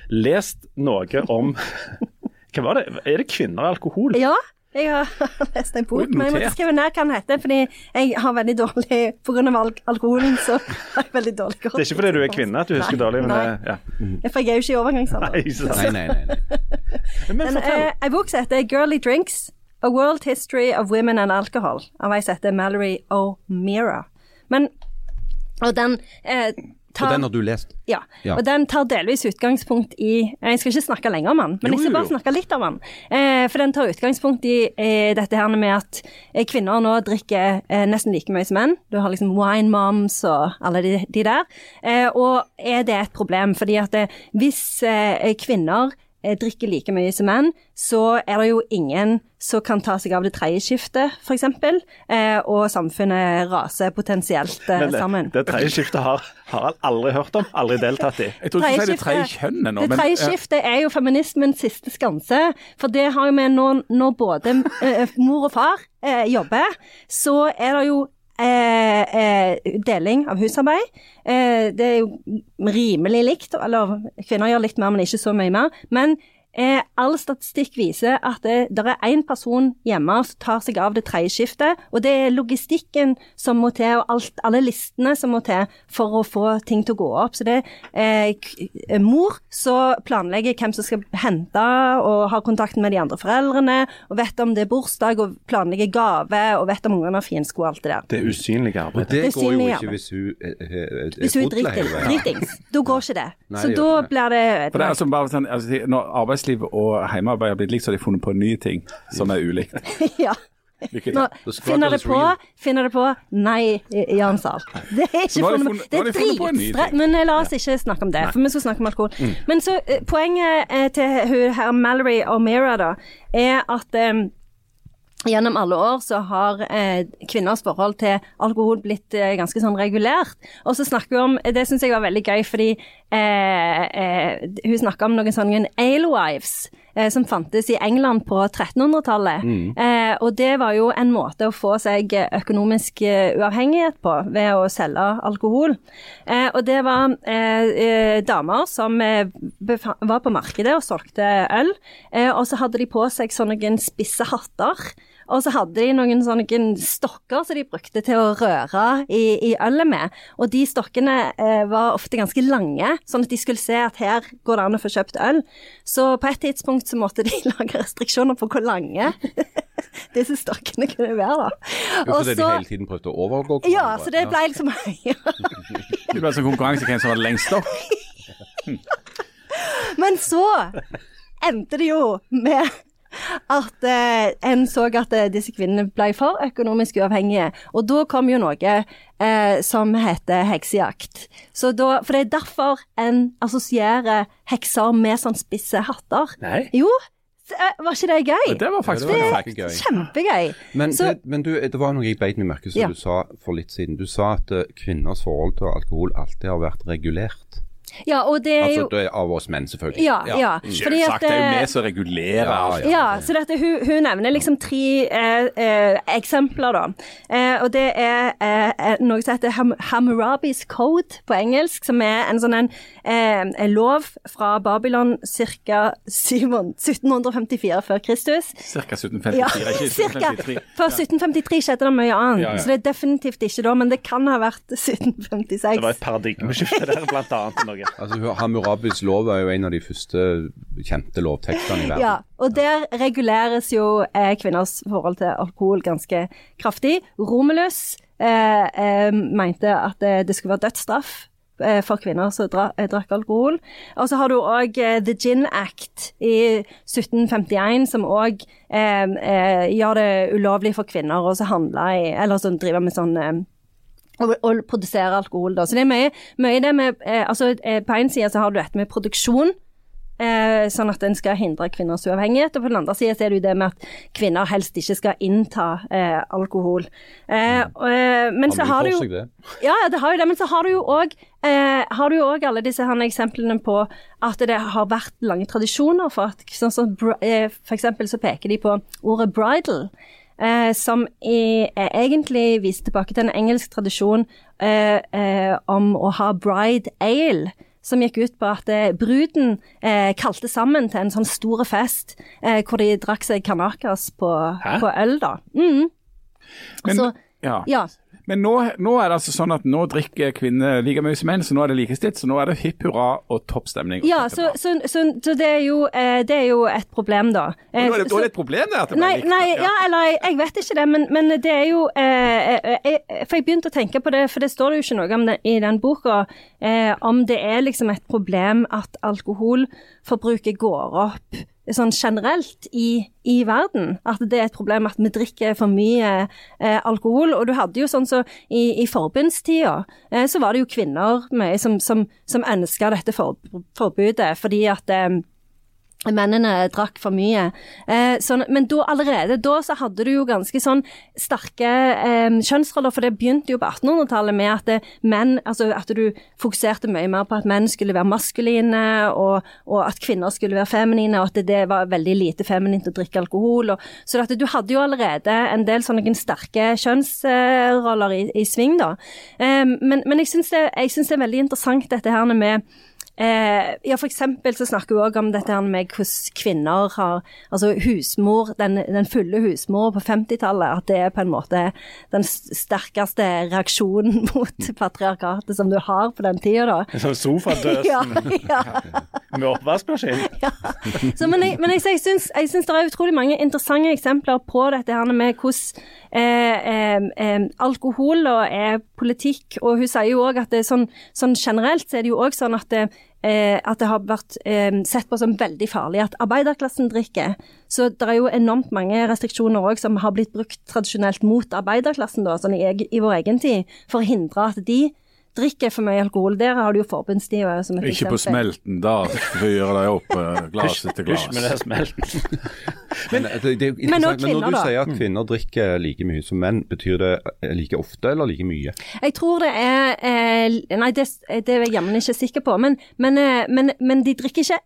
lest noe om Hva var det? Er det kvinner og alkohol? Ja, jeg har lest en bok, men jeg måtte skrive ned hva den heter, fordi jeg har veldig dårlig al alkoholen, så har jeg veldig dårlig kort. Det er ikke fordi du er kvinne at du husker Nei, dårlig, men nei. ja. For jeg er jo ikke i overgangsalder. Nei, Nei, nei, nei. Men fortell. eh, en bok som heter Girly Drinks, A World History of Women and Alcohol, av ei som heter Mallory O'Meara. Men Og den eh, Og den har du lest? ja, Ja. og den tar delvis utgangspunkt i Jeg skal ikke snakke lenger om den, men Jo, jeg skal bare snakke litt om den. Eh, for den tar utgangspunkt i eh, dette her med at eh, kvinner nå drikker eh, nesten like mye som menn. Du har liksom wine moms og alle de, de der. Eh, og er det et problem? Fordi at eh, hvis kvinner drikker like mye som menn, så er det jo ingen som kan ta seg av det tredje skiftet, f.eks. Eh, og samfunnet raser potensielt eh, Men det, sammen. det tredje skiftet har han aldri hørt om, aldri deltatt i. Jeg tror ikke du sier det tredje kjønnet nå, Det tredje ja. skiftet er jo feminismens siste skanse. For det har jo med når, når både eh, mor og far eh, jobber, så er det jo eh, eh, deling av husarbeid. Eh, det er jo rimelig likt, eller kvinner gjør litt mer, men ikke så mye mer. Men eh, all statistikk viser at det det er én person hjemme som tar seg av det tredje skiftet, og det er logistikken som må til, og alt, alle listene som må til for å få ting til å gå opp. Så det er eh, k- eh, mor som planlegger hvem som skal hente, og har kontakt med de andre foreldrene, og vet om det er bursdag, og planlegger gave, og vet om ungene har finsko og alt det der. Det usynlige Og arbeidet. det Det går jo ikke arbeid. hvis hun er, er, er Hvis hun er dritings, da går ikke det. Nei, Så da gjør det. blir det For det er ødelagt. altså bare sånn, altså, Når arbeidsliv og hjemmearbeid har blitt likt, så har de funnet på nye ting som er ulikt. ja. Nå, finner det på, finner det på, nei, Jan Sahl. Det er ikke funnet funnet- Det er de funnet på en ny dritstre... ting. Men la oss ikke snakke om det, for vi skal snakke om alkohol. Men så eh, poenget eh, til hun her Mallory O'Meara, da, er at eh, Gjennom alle år så har eh, kvinners forhold til alkohol blitt eh, ganske sånn regulert. Og så snakker vi om Det syns jeg var veldig gøy, fordi eh, eh, hun snakka om noen sånne alewives eh, som fantes i England på 1300-tallet. Eh, og det var jo en måte å få seg økonomisk uavhengighet på ved å selge alkohol. Eh, og det var damer som var på markedet og solgte øl, eh, og så hadde de på seg sånne spisse hatter. Og så hadde de noen sånne stokker som de brukte til å røre i, i ølet med. Og de stokkene eh, var ofte ganske lange, sånn at de skulle se at her går det an å få kjøpt øl. Så på et tidspunkt så måtte de lage restriksjoner på hvor lange disse stokkene kunne være. da. Jo, Og fordi de hele tiden prøvde å overgå ja, så det ble liksom Det ble sånn konkurranse hvem som var lengst opp. Men så endte det jo med at eh, en så at eh, disse kvinnene ble for økonomisk uavhengige. Og da kom jo noe eh, som heter heksejakt. Så da, for det er derfor en assosierer hekser med sånn spisse hatter. Nei. Jo, eh, var ikke det gøy? Det var faktisk det var det gøy. Kjempegøy. Men, Så- det, men du, det var noe jeg beit meg merke som Ja. du sa for litt siden. Du sa at eh, kvinners forhold til alkohol alltid har vært regulert. Ja, og det er Altså jo det er av oss menn, selvfølgelig. Ja, ja. Fordi at, Selvsagt, det er jo eh, vi som regulerer Ja, alt. ja. Ja, så dette, hun, hun nevner liksom tre eh, eh, eksempler, da. Eh, og det er eh, noe som heter Ham Hammurabis Code på engelsk, som er en sånn en, eh, en lov fra Babylon ca. 1754 før Kristus. Cirka 1754, Ja, ikke 1753. For 1753 skjedde det mye annet, Ja, ja. så det er definitivt ikke da, men det kan ha vært 1756. Det var et paradigmeskifte der, blant annet. Noe. Altså, Hammurabis lov er jo en av de første kjente lovtekstene i verden. Ja, og der reguleres jo eh, kvinners forhold til alkohol ganske kraftig. Romulus eh, eh, mente at eh, det skulle være dødsstraff eh, for kvinner som eh, drakk alkohol. Og så har du òg The Gin Act i 1751, som òg gjør det ulovlig for kvinner å handle i Eller sånn drive med sånn og, og produsere alkohol. Da. Så det er mye, mye det med eh, altså, eh, På en side så har du dette med produksjon eh, sånn at en skal hindre kvinners uavhengighet. Og på den andre siden så er det jo det med at kvinner helst ikke skal innta eh, alkohol. Eh, og, eh, men så har du jo ja, det har jo det, men så har du jo òg eh, har du jo også alle disse her eksemplene på at det har vært lange tradisjoner for at sånn som For eksempel så peker de på ordet 'bridal'. Eh, som i, eh, egentlig viser tilbake til en engelsk tradisjon eh, eh, om å ha bride ale. Som gikk ut på at eh, bruden eh, kalte sammen til en sånn stor fest eh, hvor de drakk seg kanakas på, på øl, da. Mm. Men, Så- ja. Ja. Men nå, nå er det altså sånn at nå drikker kvinner like mye som menn, så nå er det likestilt. Så nå er det hipp hurra og toppstemning. og Ja, så, så, så, så det, er jo, eh, det er jo et problem, da. Men nå er det, så- da er et problem det at det Nei, likt. nei, ja, eller jeg, vet ikke det, men, men det er jo eh, eh, eh, For jeg begynte å tenke på det, for det står det jo ikke noe om det i den boka, eh, om det er liksom et problem at alkoholforbruket går opp sånn generelt i, i verden. At det er et problem at vi drikker for mye eh, alkohol. Og du hadde jo sånn så i, i forbundstida, eh, så var det jo kvinner mye som, som, som ønska dette for, forbudet, fordi at eh, Mennene drakk for mye. Eh, sånn, men da, allerede da så hadde du jo ganske sånn sterke eh, kjønnsroller, for det begynte jo på 1800-tallet med at det, menn, altså at du fokuserte mye mer på at menn skulle være maskuline, og, og at kvinner skulle være feminine, og at det, var veldig lite feminint å drikke alkohol. Og, så at du hadde jo allerede en del sånne sterke kjønnsroller i, i sving, da. Eh, men, men jeg syns det, det er veldig interessant dette her med Eh, ja, for eksempel så snakker vi også om dette med hvordan kvinner har Altså husmor, den, den fulle husmor på 50-tallet, at det er på en måte den sterkeste reaksjonen mot patriarkatet som du har på den tida, da. En sånn sofadøsen Ja, ja. med oppvaskmaskin. Så, men jeg, men jeg, jeg, syns, jeg syns det er utrolig mange interessante eksempler på dette her med hvordan eh, eh, eh, alkohol og er politikk. Og hun sier jo òg at det er sånn, sånn generelt så er det jo òg sånn at det, eh, at det har vært eh, sett på som veldig farlig at arbeiderklassen drikker. Så det er jo enormt mange restriksjoner òg som har blitt brukt tradisjonelt mot arbeiderklassen, da, sånn i, i vår egen tid, for å hindre at de drikker for mye alkohol. Der har du jo forbundstida som et Ikke på smelten, da fyrer de opp eh, glass etter glass. hysj med det smelten. Men, det, det er Men men når du da. sier at kvinner drikker like mye som menn, betyr det eh, like ofte eller like mye? Jeg tror det er eh, Nei, det, det er jeg jammen ikke sikker på. Men, men, eh, men, men de drikker ikke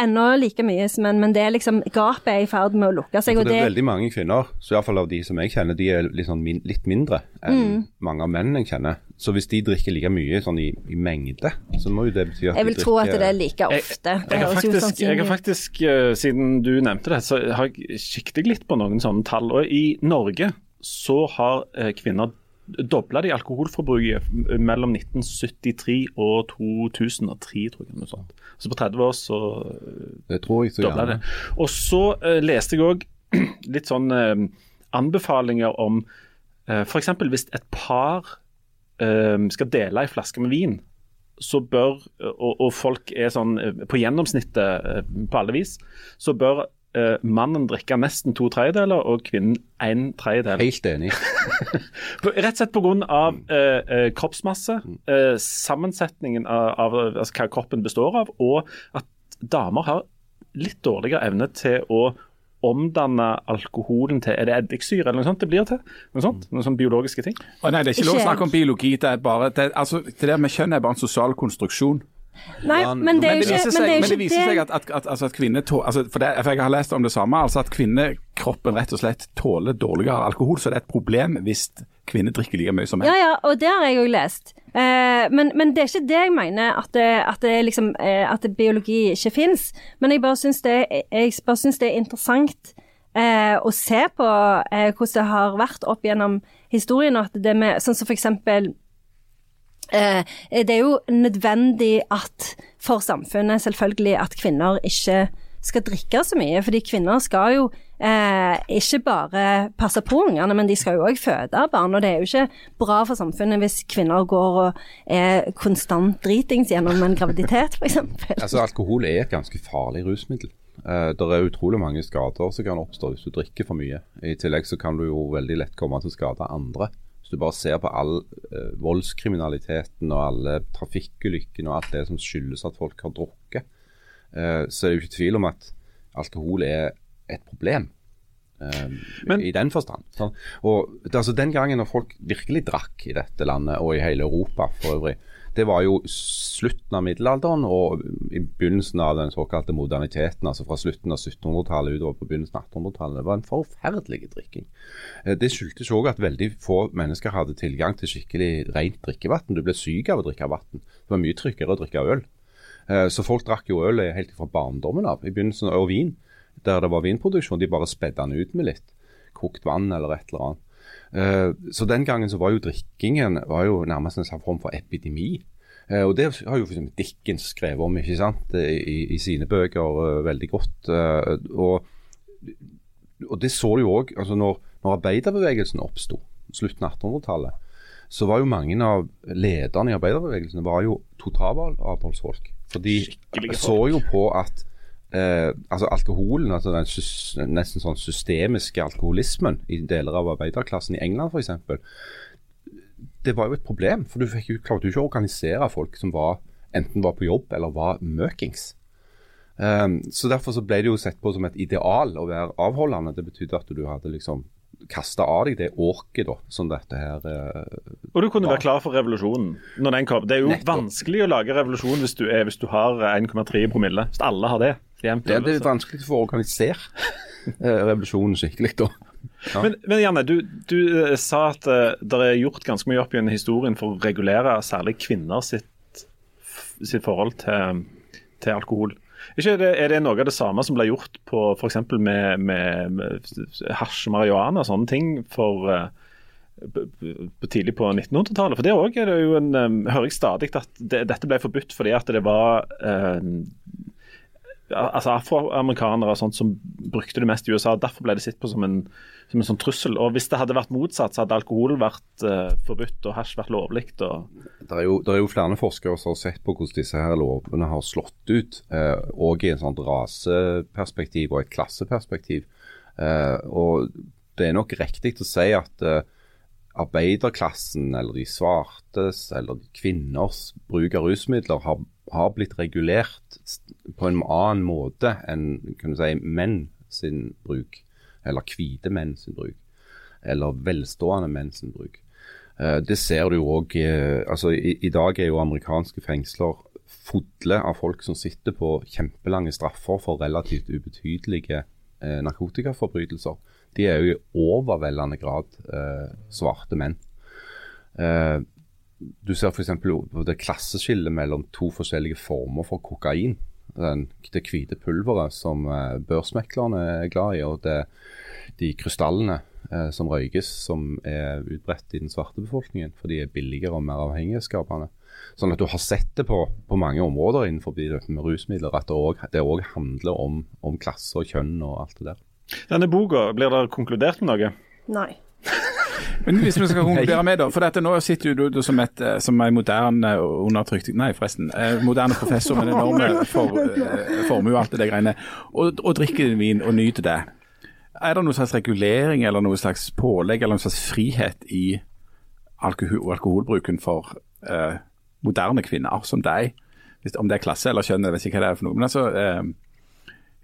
ennå like mye men. Men det er liksom gapet er i ferd med å lukke seg. For det er det, veldig mange kvinner, så iallfall av de som jeg kjenner, de er litt, sånn min, litt mindre enn Mm. mange av mennene jeg kjenner. Så hvis de drikker like mye sånn i, i mengde, så må jo det bety at jeg vil de tro at det er like ofte. Jeg, jeg, har faktisk, jeg har faktisk, eh, siden du nevnte det, så har jeg kikket litt på noen sånne tall. Og i Norge så har eh, kvinner dobla de alkoholforbruket mellom 1973 og 2003, tror jeg. Noe sånt. Så på 30 år så Det tror jeg så dobla det. Og så eh, leste jeg òg litt sånn eh, anbefalinger om uh, f.eks. hvis et par eh, skal dele ei flaske med vin, så bør, og, og folk er sånn eh, på gjennomsnittet eh, på alle vis, så bør eh, mannen drikke nesten to tredjedeler og kvinnen en tredjedel. Helt enig. Rett og slett pga. Uh, eh, kroppsmasse, uh, sammensetningen av, av altså, hva kroppen består av, og at damer har litt dårligere evne til å omdanne alkoholen til Er det eddiksyre eller noe sånt det blir til? Noe sånt? Noen sånne biologiske ting? Å nei, det er ikke lov å snakke om biologi. Det er bare, det, altså, det der med kjønn er bare en sosial konstruksjon. Nei, men det er jo ikke seg, det men det viser seg at, at, at, altså at kvinner altså for, det, for Jeg har lest om det samme, altså at kvinnekroppen rett og slett tåler dårligere alkohol. Så det er et problem hvis kvinner drikker like mye som menn. Ja, ja, og det har jeg jo lest. Eh, men, men det er ikke det jeg mener, at, det, at, det liksom, eh, at det biologi ikke fins. Men jeg bare syns det, bare syns det er interessant eh, å se på eh, hvordan det har vært opp gjennom historien. og At det med, sånn som for eksempel det er jo nødvendig at for samfunnet selvfølgelig at kvinner ikke skal drikke så mye. Fordi kvinner skal jo eh, ikke bare passe på ungene, men de skal jo òg føde barn. Og det er jo ikke bra for samfunnet hvis kvinner går og er konstant dritings gjennom en graviditet, f.eks. Altså, Alkohol er et ganske farlig rusmiddel. Eh, det er utrolig mange skader som kan oppstå hvis du drikker for mye. I tillegg så kan du jo veldig lett komme til å skade andre. Du bare ser på all eh, voldskriminaliteten og alle trafikkulykkene og alt det som skyldes at folk har drukket. eh, så er det jo ikke tvil om at alkohol er et problem. eh, Men- I den forstand. Sånn. Og altså Den gangen når folk virkelig drakk i dette landet, og i hele Europa for øvrig, det var jo slutten av middelalderen og i begynnelsen av den såkalte moderniteten. altså Fra slutten av 1700-tallet utover på begynnelsen av 1800-tallet. Det var en forferdelig drikking. Eh, Det skyldtes òg at veldig få mennesker hadde tilgang til skikkelig rent drikkevann. Du ble syk av å drikke vann. Det var mye tryggere å drikke øl. Eh, Så folk drakk jo øl helt fra barndommen av, i begynnelsen, og vin. Der det var vinproduksjon. De bare spedde den ut med litt kokt vann eller et eller annet. Eh, Så den gangen så var jo drikkingen var jo nærmest en form for epidemi. Eh, og Det har jo eksempel Dickens skrevet om ikke sant, i, i sine bøker eh, veldig godt. eh, og, og det så du jo òg altså når, når arbeiderbevegelsen oppsto, slutten av 1800-tallet, så var jo mange av lederne i arbeiderbevegelsen var jo totalavholdsfolk. For de så jo på at eh, altså alkoholen, altså den nesten sånn systemiske alkoholismen i deler av arbeiderklassen i England f.eks., det var jo et problem. For du fikk klarte jo ikke å organisere folk som var, enten var på jobb eller var møkings. Um, så Derfor så ble det jo sett på som et ideal å være avholdende. Det betydde at du hadde liksom kasta av deg det åket da, som dette her eh, Og du kunne være klar for revolusjonen når den kom. Det er jo Nettopp. vanskelig å lage revolusjon hvis du, er, hvis du har 1,3 promille. Hvis alle har det. jevnt Det, det er vanskelig å få organisert eh, revolusjonen skikkelig da. Ja. Men, men Janne, du, du eh, sa at uh, det er gjort ganske mye opp gjennom historien for å regulere særlig kvinner sitt, sitt forhold til, til alkohol. Ikke er, det, noe av det samme som ble gjort på f.eks. Med, med, med hasj, marihuana og sånne ting for eh, b- b- tidlig på 1900-tallet? For det òg er jo en um, Hører jeg stadig at det, dette ble forbudt fordi at det var eh, altså afroamerikanere og sånt som brukte det mest i USA. Derfor ble det sett på som en, som en sånn trussel. Og Hvis det hadde vært motsatt, så hadde alkohol vært uh, forbudt og hasj vært lovlig. Og... Det er, jo, er jo flere forskere som har sett på hvordan disse her lovene har slått ut, òg og i en sånn raseperspektiv og et klasseperspektiv. Uh, og Det er nok riktig å si at eh, arbeiderklassen, eller de svartes, eller de kvinners bruk av rusmidler har, har blitt regulert på en annen måte enn kan du si, menn sin bruk, eller hvite menn sin bruk, eller velstående menn sin bruk. Eh, Det ser du jo òg altså, i, I dag er jo amerikanske fengsler fulle av folk som sitter på kjempelange straffer for relativt ubetydelige eh, narkotikaforbrytelser. De er jo i overveldende grad eh, svarte menn. Eh, du ser f.eks. det klasseskillet mellom to forskjellige former for kokain. Den, det hvite pulveret som eh, børsmeklerne er glad i, og det, de krystallene eh, som røykes, som er utbredt i den svarte befolkningen, for de er billigere og mer avhengighetsskapende. Sånn at du har sett det på, på mange områder innenfor dette med rusmidler, at det det òg handler om, om klasse og kjønn og alt det der. Denne boka, blir det konkludert med noe? Nei. Men hvis vi skal konkludere med, da. For dette, nå sitter jo du som, et, eh, som en moderne og undertrykt Nei, forresten. Eh, moderne professor med en enorm for, eh, formue og alt det der greiene. Og, og drikker vin og nyter det. Er det noen slags regulering eller noe slags pålegg eller noen slags frihet i alkohol, alkoholbruken for eh, moderne kvinner som deg? Hvis, om det er klasse eller kjønn, jeg vet ikke hva det er for noe. Men altså,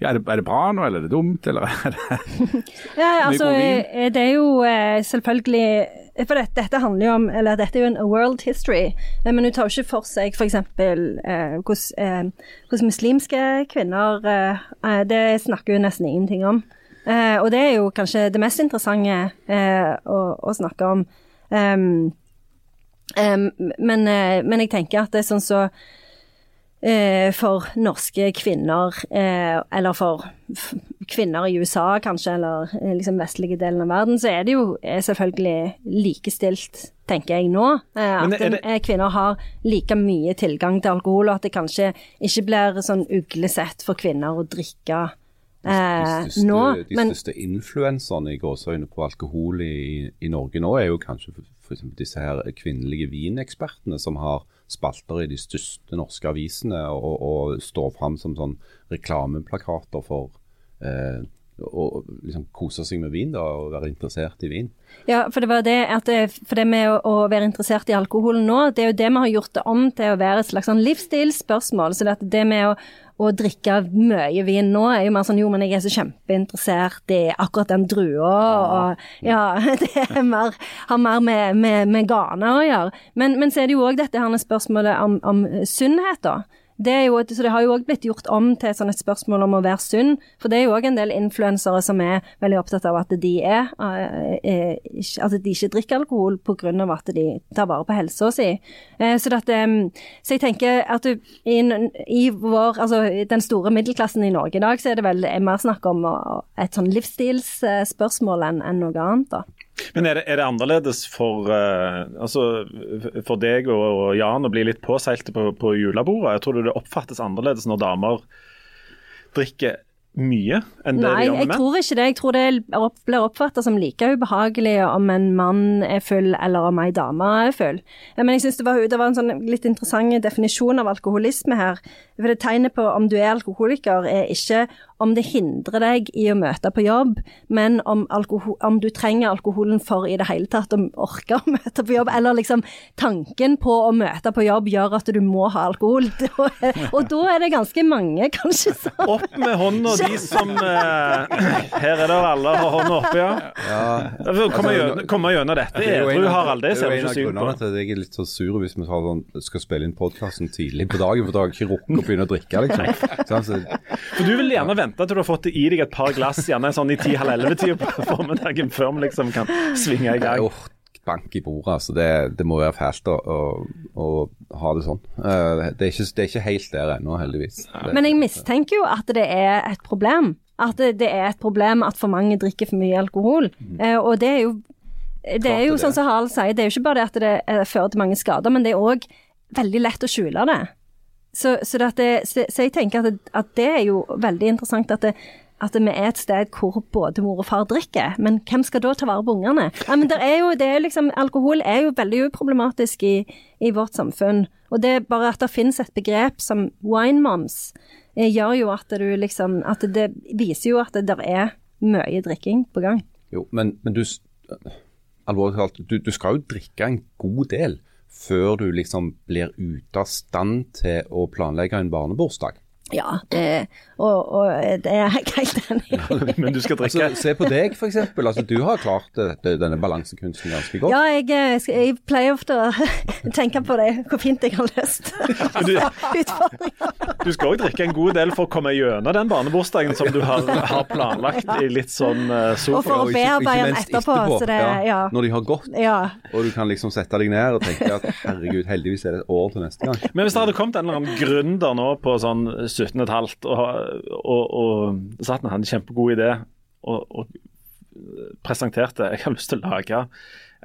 ja, er, det, er det bra nå, eller er det dumt? Eller er det Ja, altså, eh, det er jo eh, selvfølgelig For dette, dette handler jo om Eller dette er jo en world history, eh, men hun tar jo ikke for seg f.eks. Eh, hvordan eh, muslimske kvinner eh, eh, Det snakker hun nesten ingenting om. Eh, og det er jo kanskje det mest interessante eh, å, å snakke om. Um, um, men, eh, men jeg tenker at det er sånn så eh, for norske kvinner, eh, eller for kvinner i USA kanskje, eller eh, liksom vestlige delen av verden, så er det jo eh, selvfølgelig likestilt, tenker jeg nå. Eh, at det- eh, kvinner har like mye tilgang til alkohol, og at det kanskje ikke blir sånn uglesett for kvinner å drikke eh, de største, nå. de største influenserne i gåseøyne på alkohol i, i Norge nå, er jo kanskje f.eks. disse her kvinnelige vinekspertene som har spalter i de største norske avisene og, og står fram som sånn reklameplakater for eh, å liksom kose seg med vin da, og være interessert i vin. Ja, for det var det at det, for det med å, å være interessert i alkohol nå, det er jo det vi har gjort det om til å være et slags sånn livsstilsspørsmål. Så det, det med å, å drikke mye vin nå er jo mer sånn jo, men jeg er så kjempeinteressert i akkurat den drua, og ja, det er mer, har mer med, med, med gane å gjøre. Men, men så er det jo òg dette her spørsmålet om, om sunnhet, da. Er jo, så det har jo òg blitt gjort om til sånn et spørsmål om å være sunn. For det er jo òg en del influensere som er veldig opptatt av at de er, eh, er ikke- At de ikke drikker alkohol pga. at de tar vare på helsa si. Eh, Så, eh, så jeg tenker at du, i, i vår, altså den store middelklassen i Norge i dag, så er det vel er mer snakk om et sånn livsstilsspørsmål enn enn noe annet, da. Men er det, er det annerledes for, uh, altså, for deg og, og Jan å bli litt påseilte på, på julebordet? Jeg tror det oppfattes annerledes når damer drikker mye enn det Nei, de gjør jeg med menn? tror ikke det. Jeg tror det blir oppfattet som like ubehagelig om en mann er full eller om ei dame er full. Men jeg synes det var, det var en sånn litt interessant definisjon av alkoholisme her. For det Tegnet på om du er alkoholiker er ikke om det hindrer deg i å møte på jobb, men om, alkohol, om du trenger alkoholen for i det hele tatt å orke å møte på jobb. Eller liksom tanken på å møte på jobb gjør at du må ha alkohol. Og da er det ganske mange, kanskje. Så. Opp med hånda, de som eh, Her er det alle har hånda oppe, ja. ja. komme gjennom dette. Edru Harald, det ser er en ikke syn på. at jeg er litt så sur hvis vi sånn, skal spille inn podkasten tidlig på dagen, for da har jeg ikke rukket å begynne å drikke, liksom. Så, altså. For Du vil gjerne vente til du har fått i deg et par glass, gjerne sånn i ti-halv elleve-tida på formiddagen, før vi liksom kan svinge i gang. Jo, bank i bordet, altså. Det, det må være fælt å, å, å ha det sånn. Eh, det, er ikke, det er ikke helt der ennå, heldigvis. Det, Men jeg mistenker jo at det er et problem. At det, er et problem at for mange drikker for mye alkohol. Mm. og det er jo det er jo sånn som Harald sier, det er jo ikke bare det at det eh, fører til mange skader, men det er òg veldig lett å skjule det. Så, så, det så, så jeg tenker at det, at det er jo veldig interessant at det, at vi er et sted hvor både mor og far drikker, men hvem skal da ta vare på ungene? Ja, men er jo, er liksom, alkohol er jo veldig uproblematisk i, i vårt samfunn. Og det er bare at det finnes et begrep som wine moms, eh, gjør jo at du liksom At det viser jo at det der er mye drikking på gang. Jo, men, men du, alvorlig talt, du, du skal jo drikke en god del før du liksom blir ute av stand til å planlegge en barnebursdag. Ja, det, og, og det er jeg helt enig i. Men du skal drikke Altså, se på deg, f.eks. Altså, du har klart det, det, denne balansekunsten ganske godt. Ja, jeg, eh, jeg pleier ofte å tenke på det, hvor fint jeg har løst du, du skal òg drikke en god del for å komme gjennom den barnebursdagen som du har, har planlagt i litt sånn uh, Og for å bearbeide den etterpå. etterpå, så det- ja. Når de har gått, Ja. og du kan liksom sette deg ned og tenke at herregud, heldigvis er det et år til neste gang. Men hvis det hadde kommet en eller annen gründer nå på sånn 17,5 og, og, og satt hadde en kjempegod idé og, og presenterte jeg har lyst til å lage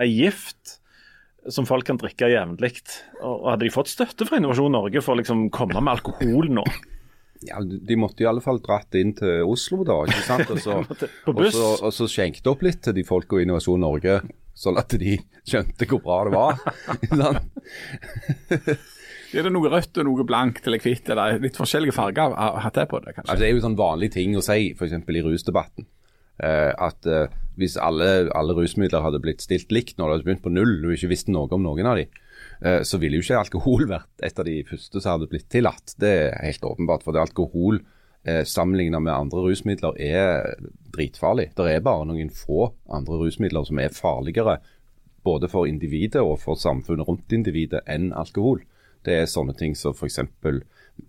ei gift som folk kan drikke jevnlig. Og hadde de fått støtte fra Innovasjon Norge for å liksom komme med alkohol nå? Ja, De måtte i alle fall dratt inn til Oslo, da. ikke sant? Og så, og så, og så skjenket opp litt til de folka i Innovasjon Norge, sånn at de skjønte hvor bra det var. Er det noe rødt og noe blankt eller hvitt, eller litt forskjellige farger hatt på det, kanskje? Altså, det er jo sånn vanlig ting å si, f.eks. i rusdebatten. Uh, at uh, hvis alle, alle rusmidler hadde blitt stilt likt når det hadde begynt på null, og ikke visste noe om noen av de, uh, så ville jo ikke alkohol vært et av de første som hadde blitt tillatt. Det er helt åpenbart. For det alkohol eh, sammenlignet med andre rusmidler er dritfarlig. Det er bare noen få andre rusmidler som er farligere både for individet og for samfunnet rundt individet enn alkohol. Det er sånne ting som f.eks.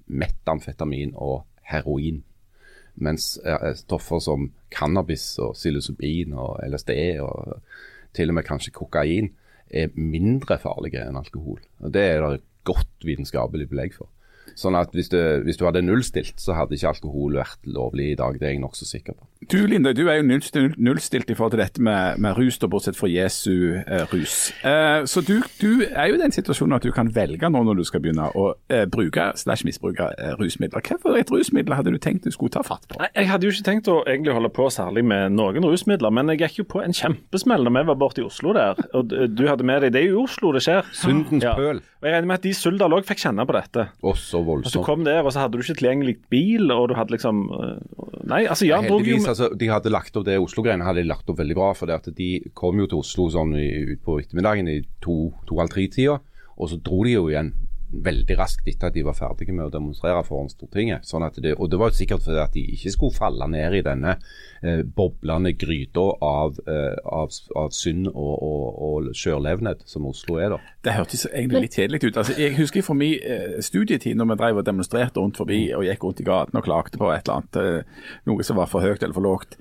metamfetamin og heroin. Mens stoffer som cannabis og psilocybin og LSD og til og med kanskje kokain er mindre farlige enn alkohol. Og Det er det godt vitenskapelig belegg for. Sånn at hvis, du, hvis du hadde nullstilt, så hadde ikke alkohol vært lovlig i dag. Det er jeg nokså sikker på. Du Linda, du er jo nullstilt, nullstilt i forhold til dette med, med rus, da, bortsett fra Jesu eh, rus. Eh, så du, du er jo i den situasjonen at du kan velge nå når du skal begynne å eh, bruke slash misbruke eh, rusmidler. Hvilket rusmiddel hadde du tenkt du skulle ta fatt på? Nei, Jeg hadde jo ikke tenkt å egentlig holde på særlig med noen rusmidler, men jeg gikk jo på en kjempesmell da vi var borte i Oslo der. Og du hadde med deg Det er jo i Oslo det skjer. Syndens Ja. pøl. Og jeg regner med at de i Suldal òg fikk kjenne på dette. Å, så voldsomt. Du kom der, og så hadde du ikke tilgjengelig bil, og du hadde liksom øh, Nei, altså, ja, drog jo Med altså, de hadde lagt opp det Oslo-greiene hadde de lagt opp veldig bra. For det at de kom jo til Oslo sånn utpå ut på ettermiddagen i to-halv-tre-tida, og så dro de jo igjen veldig raskt etter at de var ferdige med å demonstrere foran Stortinget. Sånn det, og det var jo sikkert fordi at de ikke skulle falle ned i denne eh, boblende gryta av, eh, av, av synd og, og, og skjørlevned som Oslo er, da. Det hørtes egentlig litt kjedelig ut. Altså, jeg husker fra min eh, studietid når vi drev og demonstrerte rundt forbi og gikk rundt i gaten og klagde på et eller annet, eh, noe som var for høyt eller for lågt.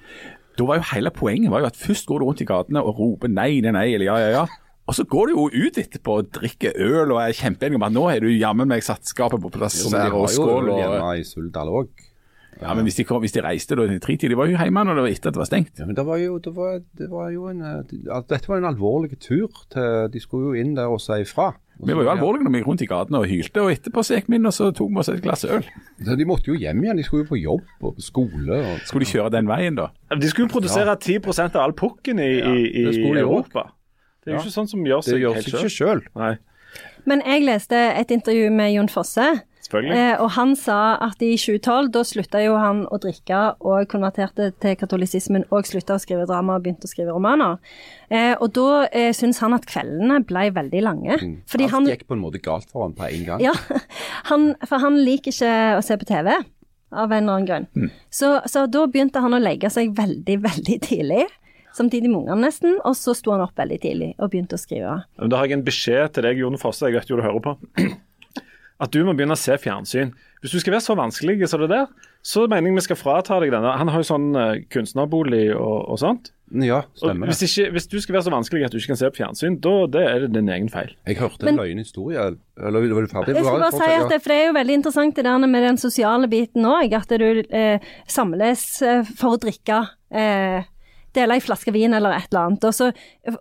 Da var jo hele poenget var jo at først går du rundt i gatene og roper nei, nei, nei, eller ja, ja, ja. Og så går du jo ut etterpå og drikker øl og er kjempeenig om at nå har du jammen meg satt skapet på plass Som de har jo hjemme i Suldal òg. ja, men hvis de, kom, hvis de reiste da i tretid, de var jo hjemme når det var etter at det var stengt. Ja, men det var jo, det var, det var jo en eh, Dette var en alvorlig tur. til De skulle jo inn der og si ifra. Vi var jo alvorlige når vi gikk rundt i gatene og hylte, og etterpå så gikk vi inn og så tok vi oss et glass øl. Så de måtte jo hjem igjen. De skulle jo på jobb og på skole. Og, Skulle de kjøre den veien da? De skulle jo produsere 10 av all pukken i, i, i. Europa. Det er jo ikke sånn som gjør det seg gjør helt seg ikke sjøl. Men jeg leste et intervju med Jon Fosse, eh, og han sa at i 2012, da slutta jo han å drikke og konverterte til katolisismen og slutta å skrive drama og begynte å skrive romaner. Eh, og da eh, syns han at kveldene ble veldig lange. Fordi Alt han, gikk på en måte galt for ham på en gang. ja, han, for han liker ikke å se på TV. Av en eller annen grunn. Så, så da begynte han å legge seg veldig, veldig tidlig. Samtidig med ungene nesten. Og så sto han opp veldig tidlig og begynte å skrive. Men Da har jeg en beskjed til deg, Jon Fosse, jeg vet jo du hører på. At du må begynne å se fjernsyn. Hvis du skal være så vanskelig som det der, så mener jeg vi skal frata deg denne. Han har jo sånn eh, kunstnerbolig og, og sånt. Ja, stemmer hvis, det. ikke, hvis du skal være så vanskelig at du ikke kan se på fjernsyn, da det er det din egen feil. Jeg hørte en løgnhistorie. Eller var du ferdig? Jeg skal bare si at det, for det er jo veldig interessant det der med den sosiale biten òg, at du eh, samles eh, for å drikke. Eh, dele ei flaske vin eller et eller annet. Og så,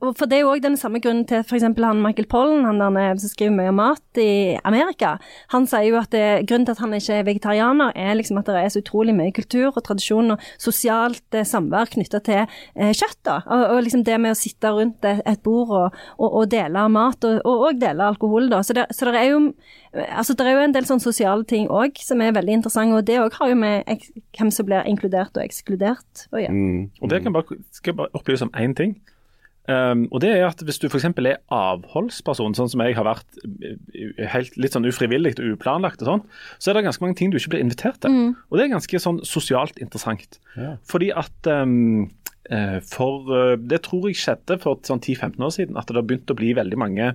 for det er jo òg den samme grunnen til f.eks. han Michael Pollen, han der nede som skriver mye om mat i Amerika. Han sier jo at det, grunnen til at han ikke er vegetarianer, er liksom at det er så utrolig mye kultur og tradisjon og sosialt eh, samvær knytta til eh, kjøtt. da. Og, og liksom det med å sitte rundt et, bord og, og, og dele mat, og, og dele alkohol. da. Så det, så det er jo altså det er jo en del sånne sosiale ting òg som er veldig interessante, og det òg har jo med hvem som blir inkludert og ekskludert å gjøre. Mm. Og det kan bare, skal jeg bare opplyse om én ting. Um, og det er at Hvis du f.eks. er avholdsperson, sånn som jeg har vært eh, helt litt sånn ufrivillig og uplanlagt, og sånn, så er det ganske mange ting du ikke blir invitert til. Og det er ganske sånn sosialt interessant. Ja. Fordi at um, eh, for eh, Det tror jeg skjedde for sånn 10-15 år siden, at det har begynt å bli veldig mange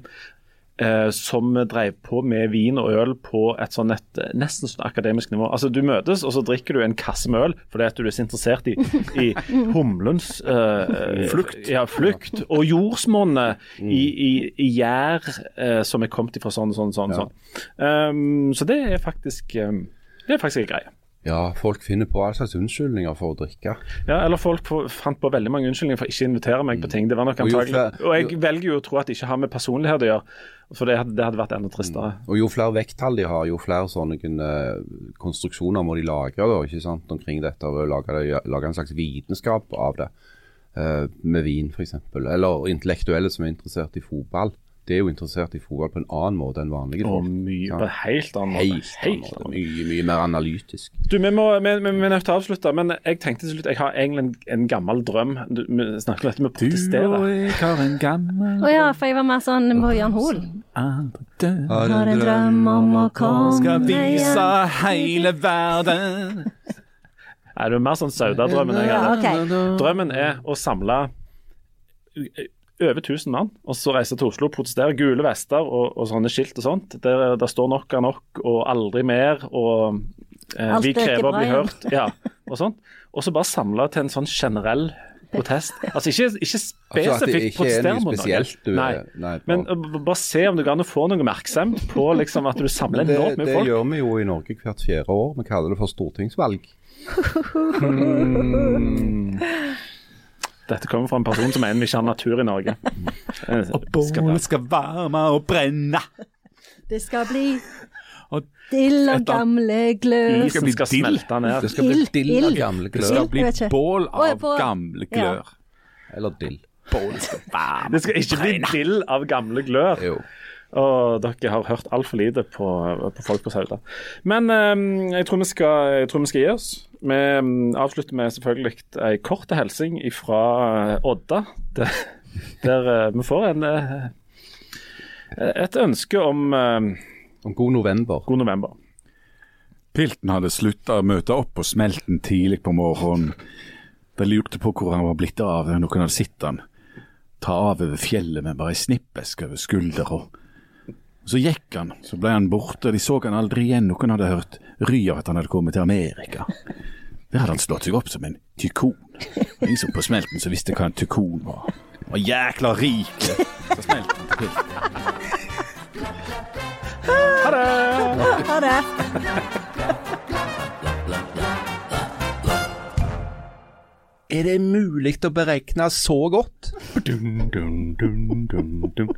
eh, som drev på med vin og øl på et sånn et nesten sånn akademisk nivå. Altså Du møtes, og så drikker du en kasse med øl fordi at du er så interessert i, i humlens eh, Flukt. Ja, flukt. Og jordsmonnet i, i, i gjær eh, som er kommet fra sånn, sånn, sånn. Ja. sånn. Um, så det er faktisk um, det er faktisk en greie. Ja, folk finner på all slags unnskyldninger for å drikke. Ja, eller folk fant på veldig mange unnskyldninger for å ikke invitere meg på ting. Det var nok antagelig. Og jeg velger jo å tro at det ikke har med personlighet å gjøre, for det hadde, det hadde vært enda tristere. Og jo flere vekttall de har, jo flere sånne eh, konstruksjoner må de lage da, ikke sant, omkring dette. Og lage, lage en slags vitenskap av det. uh, med vin, f.eks. Eller intellektuelle som er interessert i fotball. De er jo interessert i fotball på en annen måte enn vanlige Og folk. mye på en helt annen måte. Helt, Helt annen måte. Mye, mye mer analytisk. Du, vi, må, vi, vi, vi er nødt til å avslutte, men jeg tenkte til slutt Jeg har egentlig en, en gammel drøm. Du, vi snakker om dette med å protestere. Du og jeg har en gammel Å ja, for jeg var mer sånn på Jan Hoel. Har en drøm om å komme Skal vise hele verden Nei, du er mer sånn Sauda-drømmen Ja, okay. Drømmen er å samle over 1000 mann, og så reiser til Oslo og protesterer. Gule vester og, og sånne skilt og sånt. Der, der står nok er nok og aldri mer og eh, vi er krever å bli hørt. Ja, og sånt. Og så bare samla til en sånn generell protest. Altså ikke, ikke Altså det spesifikt ikke er protestere mot noe. Nei. nei, Men bare- b- bare se om det går an å få noe oppmerksomhet på liksom, at du samler det, enormt mye det folk. gjør vi jo i Norge hvert fjerde år. Vi kaller det for stortingsvalg. Dette kommer fra en person som mener vi ikke har natur i Norge. Eh, Og bålet skal varme og brenne Det skal bli Og dill og gamle glør. Det skal bli skal dill. smelte ned. Det skal bli dill av gamle glør. Det skal bli bål av på- gamle Ja. glør. Eller dill. Bålet skal varme Det skal ikke bli dill av gamle glør. Jo. Og dere har hørt altfor lite på, på folk på Sauda. Men um, jeg, tror vi skal, jeg tror vi skal gi oss. Vi mm, avslutter med selvfølgelig ei kort hilsing fra Odda. Der, der eh, vi får en, eh, et ønske om eh, Om god november. god november. Pilten hadde slutta å møte opp på smelten tidlig på morgenen. De lurte på hvor han var blitt av. Noen hadde sett han ta av over fjellet med bare ei snippeske over skuldra. Så gikk han, så ble han borte. De så han aldri igjen. Noen hadde hørt ry av at han hadde kommet til Amerika. Der hadde han slått seg opp som en tykon. Ingen som på smelten som visste hva en tykon var. Og jækla rik. Så smelten til Pilten. Ha det! Ha det. Er det mulig å beregne så godt? Dun, dun, dun, dun, dun.